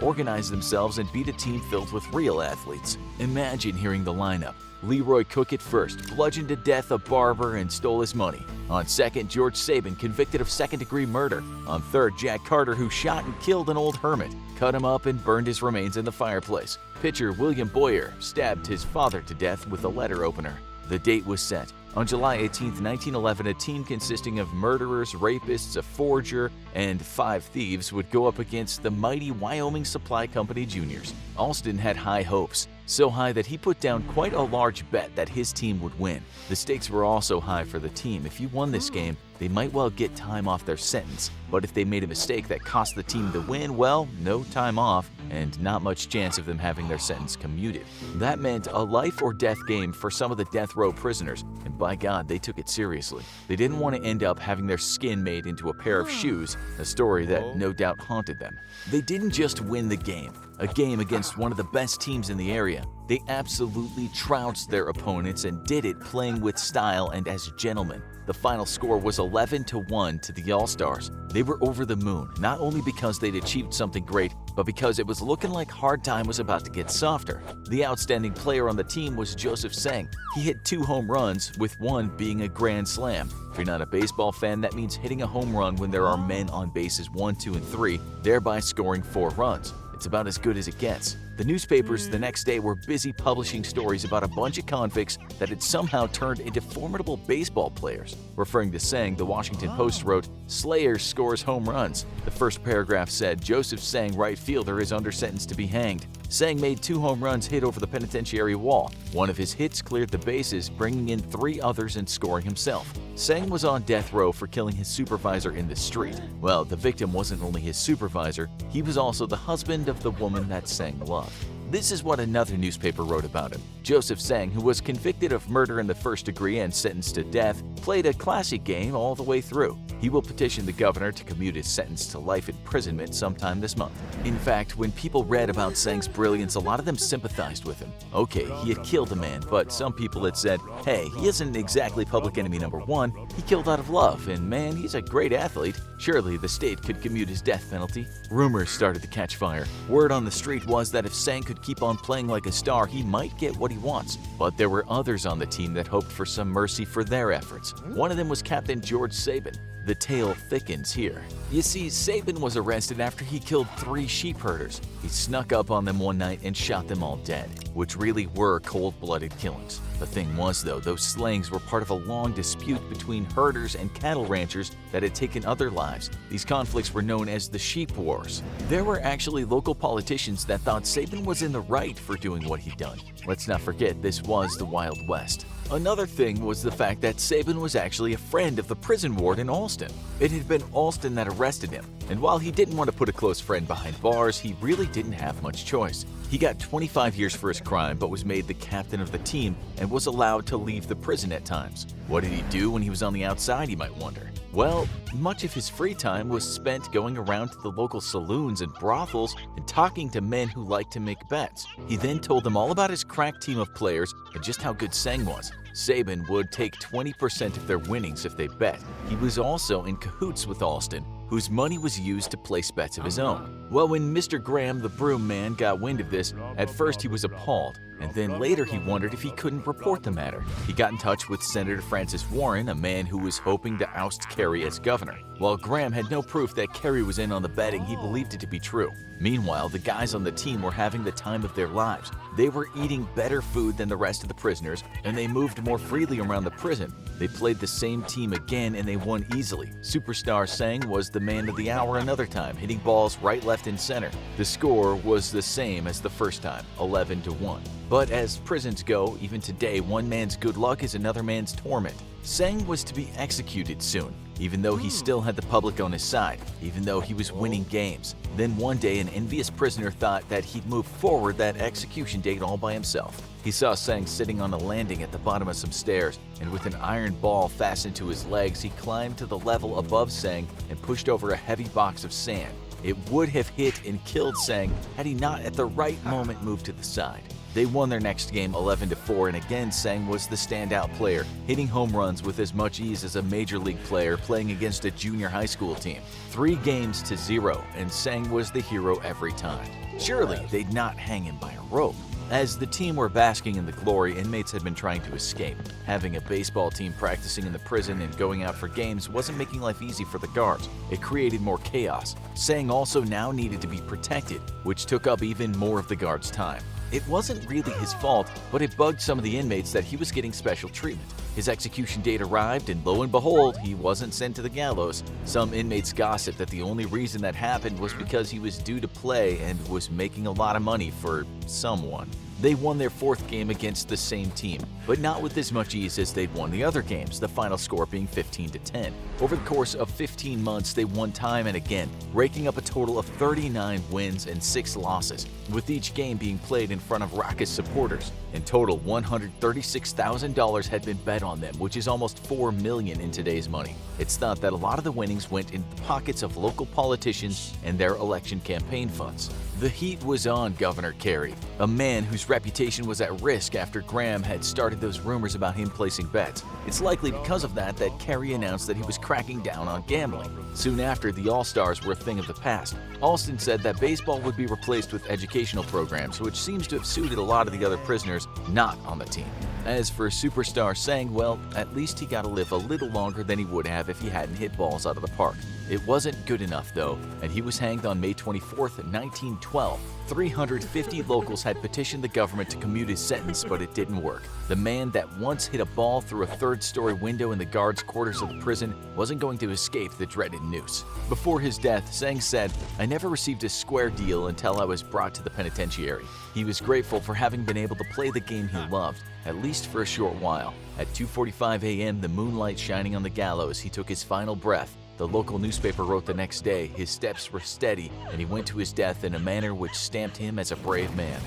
organize themselves and beat a team filled with real athletes? Imagine hearing the lineup. Leroy Cook at first, bludgeoned to death a barber and stole his money. On second, George Sabin, convicted of second degree murder. On third, Jack Carter, who shot and killed an old hermit, cut him up and burned his remains in the fireplace. Pitcher William Boyer stabbed his father to death with a letter opener. The date was set. On July 18, 1911, a team consisting of murderers, rapists, a forger, and five thieves would go up against the mighty Wyoming Supply Company Juniors. Alston had high hopes, so high that he put down quite a large bet that his team would win. The stakes were also high for the team. If you won this game, they might well get time off their sentence. But if they made a mistake that cost the team the win, well, no time off, and not much chance of them having their sentence commuted. That meant a life or death game for some of the death row prisoners, and by God, they took it seriously. They didn't want to end up having their skin made into a pair of shoes, a story that no doubt haunted them. They didn't just win the game, a game against one of the best teams in the area. They absolutely trounced their opponents and did it playing with style and as gentlemen. The final score was 11 to 1 to the All Stars. They were over the moon, not only because they'd achieved something great, but because it was looking like hard time was about to get softer. The outstanding player on the team was Joseph Sang. He hit two home runs, with one being a grand slam. If you're not a baseball fan, that means hitting a home run when there are men on bases 1, 2, and 3, thereby scoring four runs. It's about as good as it gets. The newspapers the hmm. next day were busy publishing stories about a bunch of convicts that had somehow turned into formidable baseball players. Referring to Sang, the Washington Post wrote, Slayer scores home runs. The first paragraph said, Joseph Sang, right fielder, is under sentence to be hanged. Sang made two home runs hit over the penitentiary wall. One of his hits cleared the bases, bringing in three others and scoring himself. Sang was on death row for killing his supervisor in the street. Well, the victim wasn't only his supervisor, he was also the husband of the woman that Sang loved yourself. This is what another newspaper wrote about him. Joseph Sang, who was convicted of murder in the first degree and sentenced to death, played a classic game all the way through. He will petition the governor to commute his sentence to life imprisonment sometime this month. In fact, when people read about Sang's brilliance, a lot of them sympathized with him. Okay, he had killed a man, but some people had said, hey, he isn't exactly public enemy number one. He killed out of love, and man, he's a great athlete. Surely the state could commute his death penalty. Rumors started to catch fire. Word on the street was that if Sang could keep on playing like a star, he might get what he wants. But there were others on the team that hoped for some mercy for their efforts. Hmm? One of them was Captain George Sabin. The tale thickens here. You see, Sabin was arrested after he killed three sheep herders. He snuck up on them one night and shot them all dead, which really were cold-blooded killings. The thing was, though, those slayings were part of a long dispute between herders and cattle ranchers that had taken other lives. These conflicts were known as the Sheep Wars. There were actually local politicians that thought Sabin was in the right for doing what he'd done. Let's not forget, this was the Wild West. Another thing was the fact that Sabin was actually a friend of the prison warden Alston. It had been Alston that arrested him, and while he didn't want to put a close friend behind bars, he really didn't have much choice. He got 25 years for his crime, but was made the captain of the team and was allowed to leave the prison at times. What did he do when he was on the outside, you might wonder? Well, much of his free time was spent going around to the local saloons and brothels and talking to men who liked to make bets. He then told them all about his crack team of players and just how good Sang was. Sabin would take 20% of their winnings if they bet. He was also in cahoots with Alston, whose money was used to place bets of his oh, own. Well, when Mr. Graham, the broom man, got wind of this, at first he was appalled, and then later he wondered if he couldn't report the matter. He got in touch with Senator Francis Warren, a man who was hoping to oust Kerry as governor. While Graham had no proof that Kerry was in on the betting, he believed it to be true. Meanwhile, the guys on the team were having the time of their lives. They were eating better food than the rest of the prisoners, and they moved more freely around the prison. They played the same team again and they won easily. Superstar Sang was the man of the hour another time, hitting balls right, left, and center. The score was the same as the first time, 11 to 1. But as prisons go, even today, one man's good luck is another man's torment. Sang was to be executed soon, even though he hmm. still had the public on his side, even though he was winning games. Then one day, an envious prisoner thought that he'd move forward that execution date all by himself. He saw Sang sitting on a landing at the bottom of some stairs, and with an iron ball fastened to his legs, he climbed to the level above Sang and pushed over a heavy box of sand. It would have hit and killed Sang had he not at the right moment moved to the side. They won their next game 11 to 4 and again Sang was the standout player, hitting home runs with as much ease as a major league player playing against a junior high school team. 3 games to 0 and Sang was the hero every time. Surely they'd not hang him by a rope. As the team were basking in the glory, inmates had been trying to escape. Having a baseball team practicing in the prison and going out for games wasn't making life easy for the guards. It created more chaos. Sang also now needed to be protected, which took up even more of the guards' time. It wasn't really his fault, but it bugged some of the inmates that he was getting special treatment. His execution date arrived, and lo and behold, he wasn't sent to the gallows. Some inmates gossiped that the only reason that happened was because he was due to play and was making a lot of money for someone. They won their fourth game against the same team, but not with as much ease as they'd won the other games, the final score being 15 to 10. Over the course of 15 months, they won time and again, raking up a total of 39 wins and 6 losses, with each game being played in front of raucous supporters. In total, $136,000 had been bet on them, which is almost 4 million in today's money. It's thought that a lot of the winnings went into the pockets of local politicians and their election campaign funds. The heat was on Governor Kerry, a man whose reputation was at risk after Graham had started those rumors about him placing bets. It's likely because of that that Kerry announced that he was cracking down on gambling. Soon after, the All Stars were a thing of the past. Alston said that baseball would be replaced with educational programs, which seems to have suited a lot of the other prisoners not on the team. As for a Superstar Sang, well, at least he got to live a little longer than he would have if he hadn't hit balls out of the park. It wasn't good enough, though, and he was hanged on May 24th, 1912. 350 locals had petitioned the government to commute his sentence, but it didn't work. The man that once hit a ball through a third story window in the guards' quarters of the prison wasn't going to escape the dreaded noose. Before his death, Sang said, I never received a square deal until I was brought to the penitentiary. He was grateful for having been able to play the game he loved, at least for a short while. At 2:45 a.m., the moonlight shining on the gallows, he took his final breath. The local newspaper wrote the next day his steps were steady and he went to his death in a manner which stamped him as a brave man.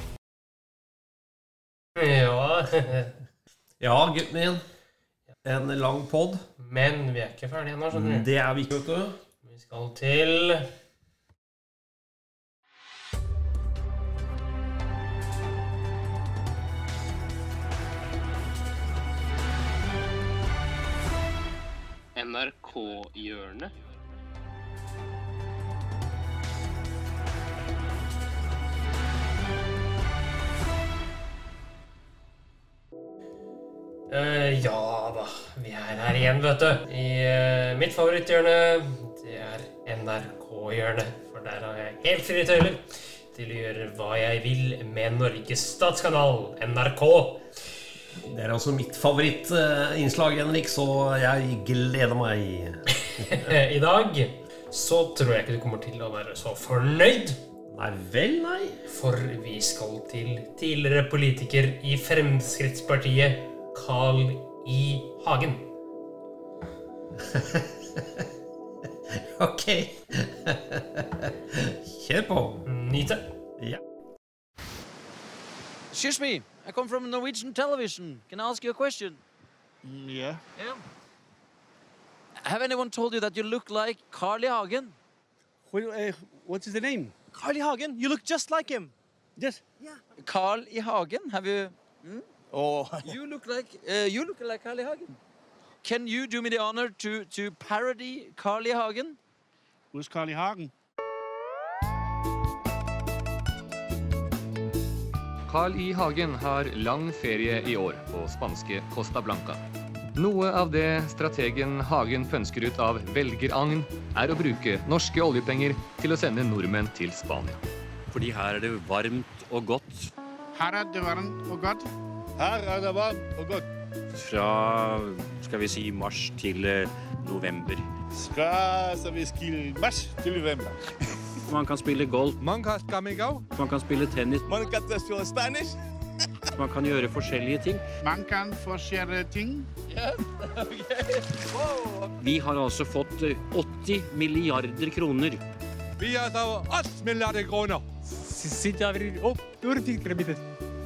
Ja, Ja, gutten min. En lang pod. men vi er ikke ferdige ennå, skjønner du. Det er vi ikke, vet du. Vi skal til NRK-hjørnet. Uh, ja da, vi er her igjen, vet du. I uh, mitt favoritthjørne, det er NRK-hjørnet. For der har jeg helt frie tøyler til å gjøre hva jeg vil med Norges statskanal, NRK. Det er altså mitt favorittinnslag, Henrik, så jeg gleder meg. I dag så tror jeg ikke du kommer til å være så fornøyd. Nei vel, nei. For vi skal til tidligere politiker i Fremskrittspartiet, Carl I. Hagen. Ok. Kjør på. Nyte. Ja. Excuse me, I come from Norwegian television. Can I ask you a question? yeah. Yeah. Have anyone told you that you look like Carly Hagen? What, uh, what is the name? Carly Hagen, you look just like him. Yes. Yeah. Carl I Hagen? Have you? Oh, You look like uh, you look like Carly Hagen. Can you do me the honor to to parody Carly Hagen? Who's Carl I. Hagen. Carl I. Hagen har lang ferie i år på spanske Costa Blanca. Noe av det strategen Hagen pønsker ut av velgeragn, er å bruke norske oljepenger til å sende nordmenn til Spania. Fordi her er det varmt og godt. Her er det varmt og godt. Her er det varmt og godt. Fra skal vi si mars til november. november. Skal vi si mars til november. Man kan spille golf. Man kan. Man kan spille tennis. Man kan spille Man kan gjøre forskjellige ting. Man kan forskjellige ting. Vi har altså fått eh, 80 milliarder kroner. Vi har fått 8 milliarder kroner. Oh,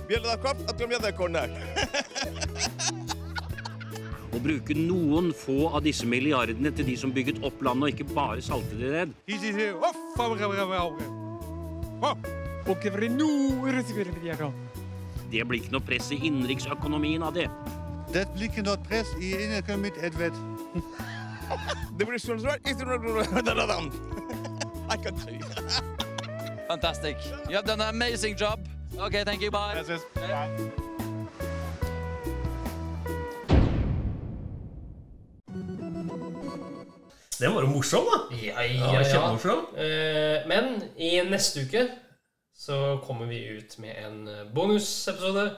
Vi har kommet 8 milliarder kroner. Å bruke noen få av disse milliardene til de som bygget opp landet, og ikke bare saltet det ned. Det blir ikke noe press i innenriksøkonomien av det. Det blir ikke noe press i innenriksøkonomien, Edvard. Det blir sånn. Fantastic. You have done an amazing job. Okay, thank you. Bye. Den var jo morsom, da. Ja, Ja, ja. Eh, men i neste uke så kommer vi ut med en eh, bonusepisode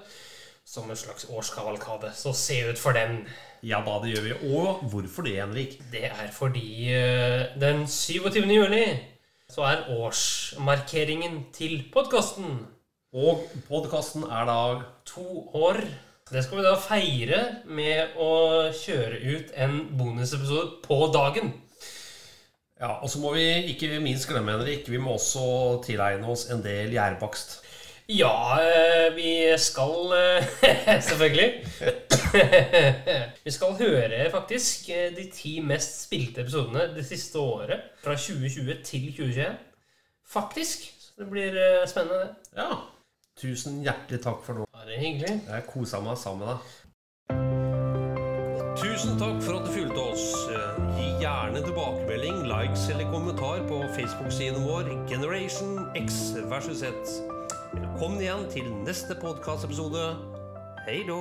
som en slags årskavalkade. Så se ut for den. Ja da, det gjør vi. Og hvorfor det, Henrik? Det er fordi eh, den 27. juli så er årsmarkeringen til podkasten. Og podkasten er da To år. Det skal vi da feire med å kjøre ut en bonusepisode på dagen. Ja, og så må vi ikke minst glemme, Henrik, vi må også tilegne oss en del gjærbakst. Ja, eh, vi skal eh, Selvfølgelig. Vi skal høre faktisk eh, de ti mest spilte episodene det siste året. Fra 2020 til 2021. Faktisk. Så det blir spennende, det. Ja. Tusen hjertelig takk for nå. Bare hyggelig. Jeg kosa meg sammen med deg. Tusen takk for at du fulgte oss. Gjerne tilbakemelding, likes eller kommentar på Facebook-siden vår Generation X versus Z. Velkommen igjen til neste podkastepisode. Hei då!